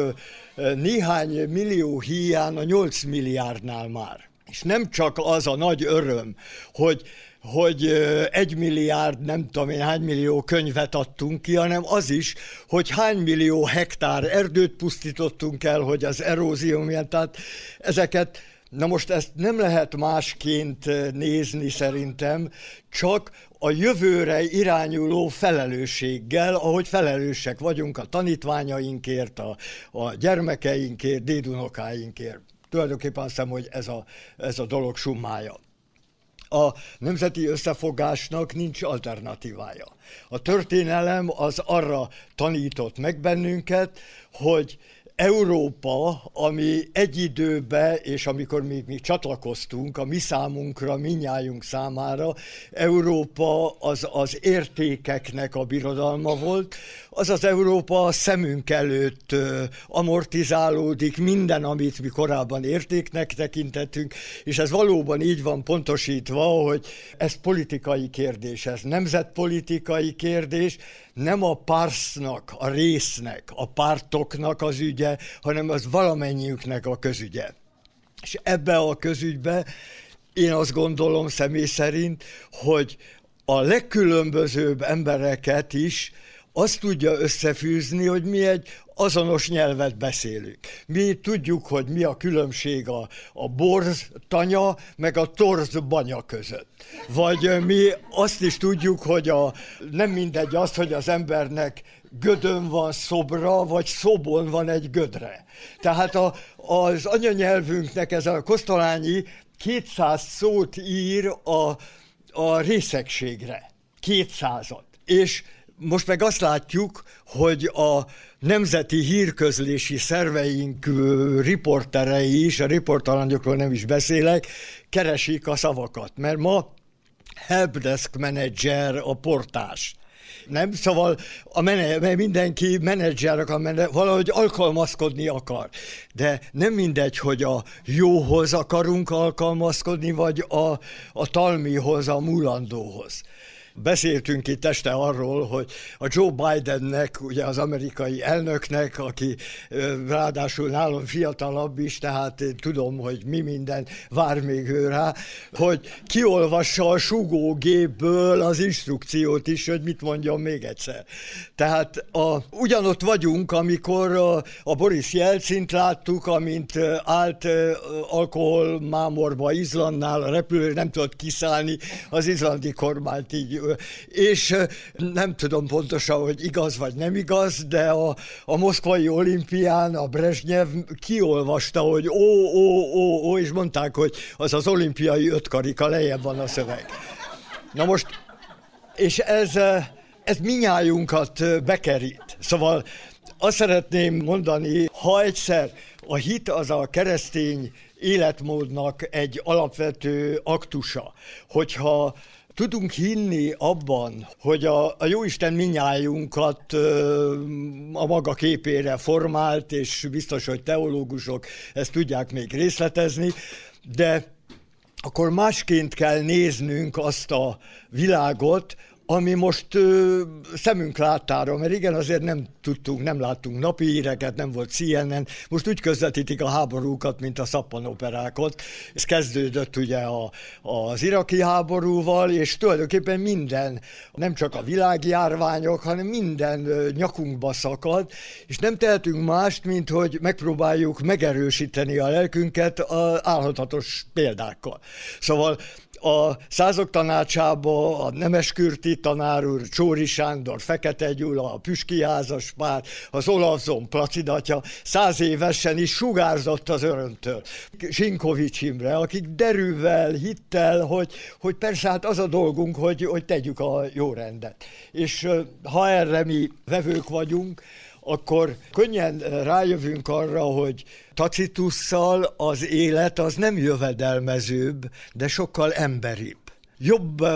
S: néhány millió híján a 8 milliárdnál már. És nem csak az a nagy öröm, hogy hogy egy milliárd, nem tudom én hány millió könyvet adtunk ki, hanem az is, hogy hány millió hektár erdőt pusztítottunk el, hogy az erózió milyen, tehát ezeket Na most ezt nem lehet másként nézni szerintem, csak a jövőre irányuló felelősséggel, ahogy felelősek vagyunk a tanítványainkért, a, a gyermekeinkért, dédunokáinkért. Tulajdonképpen azt hiszem, hogy ez a, ez a dolog summája a nemzeti összefogásnak nincs alternatívája. A történelem az arra tanított meg bennünket, hogy Európa, ami egy időben, és amikor még mi csatlakoztunk, a mi számunkra, minnyájunk számára, Európa az az értékeknek a birodalma volt, az az Európa a szemünk előtt amortizálódik, minden, amit mi korábban értéknek tekintettünk, és ez valóban így van pontosítva, hogy ez politikai kérdés, ez nemzetpolitikai kérdés, nem a pársznak, a résznek, a pártoknak az ügye, hanem az valamennyiüknek a közügye. És ebbe a közügybe én azt gondolom személy szerint, hogy a legkülönbözőbb embereket is azt tudja összefűzni, hogy mi egy azonos nyelvet beszélünk. Mi tudjuk, hogy mi a különbség a, a borz tanya, meg a torz banya között. Vagy mi azt is tudjuk, hogy a, nem mindegy az, hogy az embernek gödön van szobra, vagy szobon van egy gödre. Tehát a, az anyanyelvünknek ez a kosztolányi 200 szót ír a, a részegségre. 200-at. És most meg azt látjuk, hogy a nemzeti hírközlési szerveink riporterei is, a riportalanyokról nem is beszélek, keresik a szavakat, mert ma helpdesk manager a portás. Nem? Szóval a mene, mindenki menedzser akar, mert valahogy alkalmazkodni akar. De nem mindegy, hogy a jóhoz akarunk alkalmazkodni, vagy a, a talmihoz, a mulandóhoz. Beszéltünk itt este arról, hogy a Joe Bidennek, ugye az amerikai elnöknek, aki ráadásul nálam fiatalabb is, tehát én tudom, hogy mi minden vár még ő rá, hogy kiolvassa a sugógépből az instrukciót is, hogy mit mondjon még egyszer. Tehát a, ugyanott vagyunk, amikor a, Boris Jelcint láttuk, amint állt alkohol mámorba Izlandnál, a repülő nem tudott kiszállni, az izlandi kormányt így és nem tudom pontosan, hogy igaz vagy nem igaz, de a, a moszkvai olimpián a Brezsnyev kiolvasta, hogy ó, ó, ó, ó, és mondták, hogy az az olimpiai ötkarika, lejjebb van a szöveg. Na most, és ez, ez minnyájunkat bekerít. Szóval azt szeretném mondani, ha egyszer a hit az a keresztény életmódnak egy alapvető aktusa, hogyha tudunk hinni abban, hogy a, a Jóisten minnyájunkat a maga képére formált, és biztos, hogy teológusok ezt tudják még részletezni, de akkor másként kell néznünk azt a világot, ami most ö, szemünk láttára, mert igen, azért nem tudtunk, nem láttunk napi híreket, nem volt CNN, most úgy közvetítik a háborúkat, mint a szappanoperákat. Ez kezdődött ugye a, az iraki háborúval, és tulajdonképpen minden, nem csak a világjárványok, hanem minden ö, nyakunkba szakad, és nem tehetünk mást, mint hogy megpróbáljuk megerősíteni a lelkünket a álhatatos példákkal. Szóval a százok tanácsába, a Nemeskürti tanár úr, Csóri Sándor, Fekete Gyula, a Püski házas pár, az Olavzon placidatja, száz évesen is sugárzott az örömtől. Sinkovics Imre, akik derűvel, hittel, hogy, hogy persze hát az a dolgunk, hogy, hogy tegyük a jó rendet. És ha erre mi vevők vagyunk, akkor könnyen rájövünk arra, hogy Tacitusszal az élet az nem jövedelmezőbb, de sokkal emberibb jobb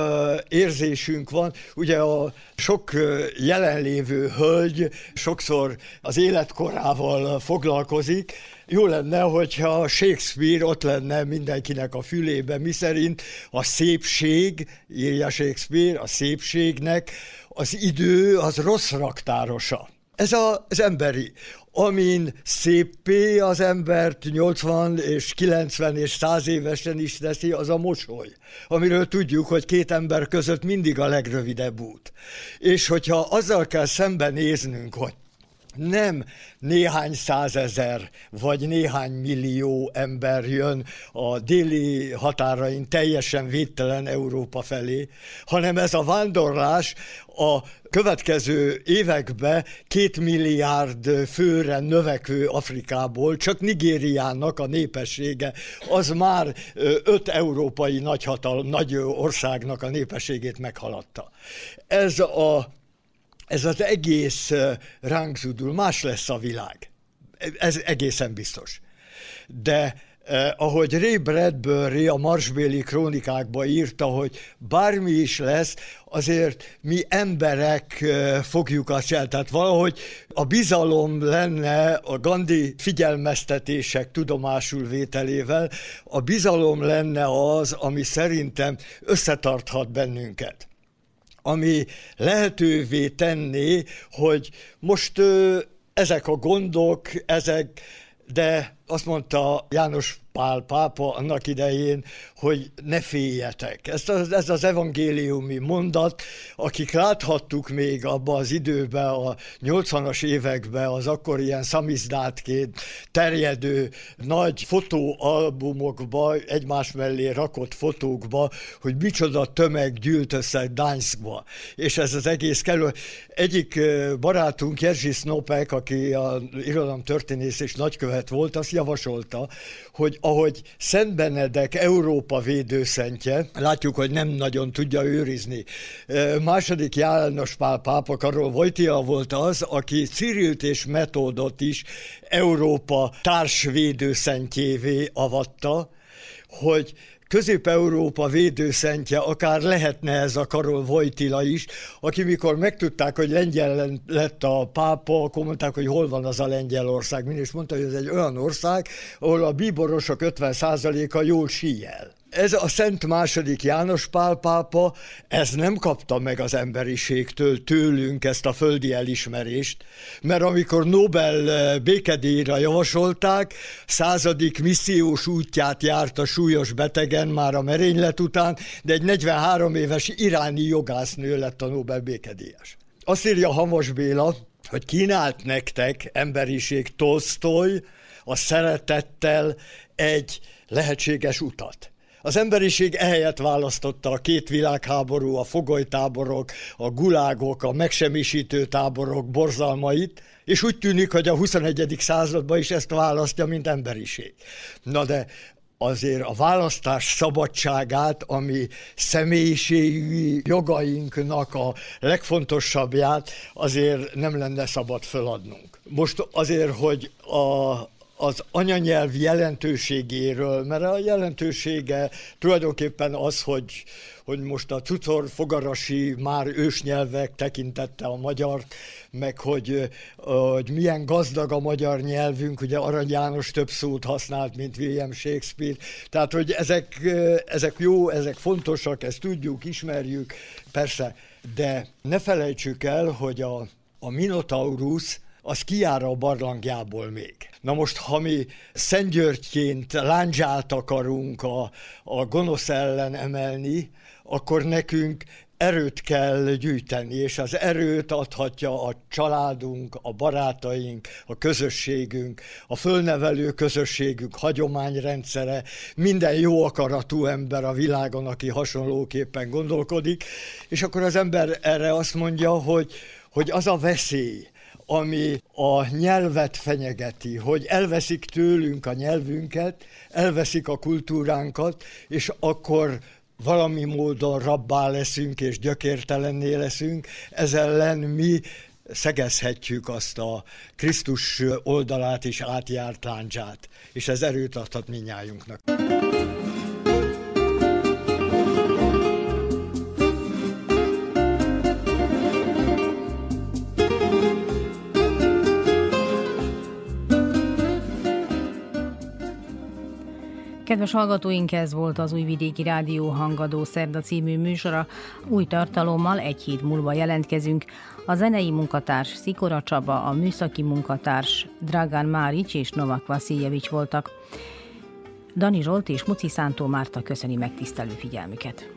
S: érzésünk van. Ugye a sok jelenlévő hölgy sokszor az életkorával foglalkozik. Jó lenne, hogyha Shakespeare ott lenne mindenkinek a fülébe, miszerint a szépség, írja Shakespeare, a szépségnek az idő az rossz raktárosa. Ez a, az emberi amin szépé az embert 80 és 90 és 100 évesen is teszi, az a mosoly, amiről tudjuk, hogy két ember között mindig a legrövidebb út. És hogyha azzal kell szembenéznünk, hogy nem néhány százezer vagy néhány millió ember jön a déli határain teljesen védtelen Európa felé, hanem ez a vándorlás a következő években két milliárd főre növekvő Afrikából, csak Nigériának a népessége, az már öt európai nagyhatal, nagy országnak a népességét meghaladta. Ez a ez az egész ránk zudul, más lesz a világ. Ez egészen biztos. De eh, ahogy Ray Bradbury a Marsbéli krónikákba írta, hogy bármi is lesz, azért mi emberek eh, fogjuk azt el. Tehát valahogy a bizalom lenne a Gandhi figyelmeztetések tudomásul vételével, a bizalom lenne az, ami szerintem összetarthat bennünket ami lehetővé tenné, hogy most ö, ezek a gondok, ezek, de azt mondta János Pál pápa annak idején, hogy ne féljetek. Ez az, ez az evangéliumi mondat, akik láthattuk még abba az időben, a 80-as években, az akkor ilyen szamizdátként terjedő nagy fotóalbumokba, egymás mellé rakott fotókba, hogy micsoda tömeg gyűlt össze Gdańskba. És ez az egész kellő. Egyik barátunk, Jerzy Snopek, aki a irodalom történész és nagykövet volt, azt javasolta, hogy ahogy Szent Benedek Európa védőszentje, látjuk, hogy nem nagyon tudja őrizni. Második János Pál pápa Karol Wojtyla volt az, aki Cirilt és Metódot is Európa társvédőszentjévé avatta, hogy Közép-Európa védőszentje, akár lehetne ez a Karol Vojtila is, aki mikor megtudták, hogy lengyel lett a pápa, akkor mondták, hogy hol van az a Lengyelország. Mindés mondta, hogy ez egy olyan ország, ahol a bíborosok 50%-a jól síjel ez a Szent második János Pál pápa, ez nem kapta meg az emberiségtől, tőlünk ezt a földi elismerést, mert amikor Nobel eh, békedélyre javasolták, századik missziós útját járt a súlyos betegen már a merénylet után, de egy 43 éves iráni jogásznő lett a Nobel békedélyes. Azt írja Hamos Béla, hogy kínált nektek emberiség Tolstoy a szeretettel egy lehetséges utat. Az emberiség ehelyett választotta a két világháború, a fogolytáborok, a gulágok, a megsemmisítő táborok borzalmait, és úgy tűnik, hogy a 21. században is ezt választja, mint emberiség. Na de azért a választás szabadságát, ami személyiségi jogainknak a legfontosabbját, azért nem lenne szabad föladnunk. Most azért, hogy a az anyanyelv jelentőségéről, mert a jelentősége tulajdonképpen az, hogy, hogy most a cucor fogarasi már ősnyelvek tekintette a magyar, meg hogy, hogy milyen gazdag a magyar nyelvünk, ugye Arany János több szót használt, mint William Shakespeare, tehát hogy ezek, ezek jó, ezek fontosak, ezt tudjuk, ismerjük, persze, de ne felejtsük el, hogy a, a Minotaurus az kijár a barlangjából még. Na most, ha mi Szentgyörgyként lándzsát akarunk a, a gonosz ellen emelni, akkor nekünk erőt kell gyűjteni, és az erőt adhatja a családunk, a barátaink, a közösségünk, a fölnevelő közösségünk hagyományrendszere, minden jó akaratú ember a világon, aki hasonlóképpen gondolkodik, és akkor az ember erre azt mondja, hogy, hogy az a veszély, ami a nyelvet fenyegeti, hogy elveszik tőlünk a nyelvünket, elveszik a kultúránkat, és akkor valami módon rabbá leszünk és gyökértelenné leszünk, ez ellen mi szegezhetjük azt a Krisztus oldalát is átjárt láncsát, és ez erőt adhat minnyájunknak.
B: Kedves hallgatóink, ez volt az Újvidéki Rádió Hangadó Szerda című műsora. Új tartalommal egy hét múlva jelentkezünk. A zenei munkatárs Szikora Csaba, a műszaki munkatárs Dragan Márics és Novak Vasiljevics voltak. Dani Zsolt és Muci Szántó Márta köszöni megtisztelő figyelmüket.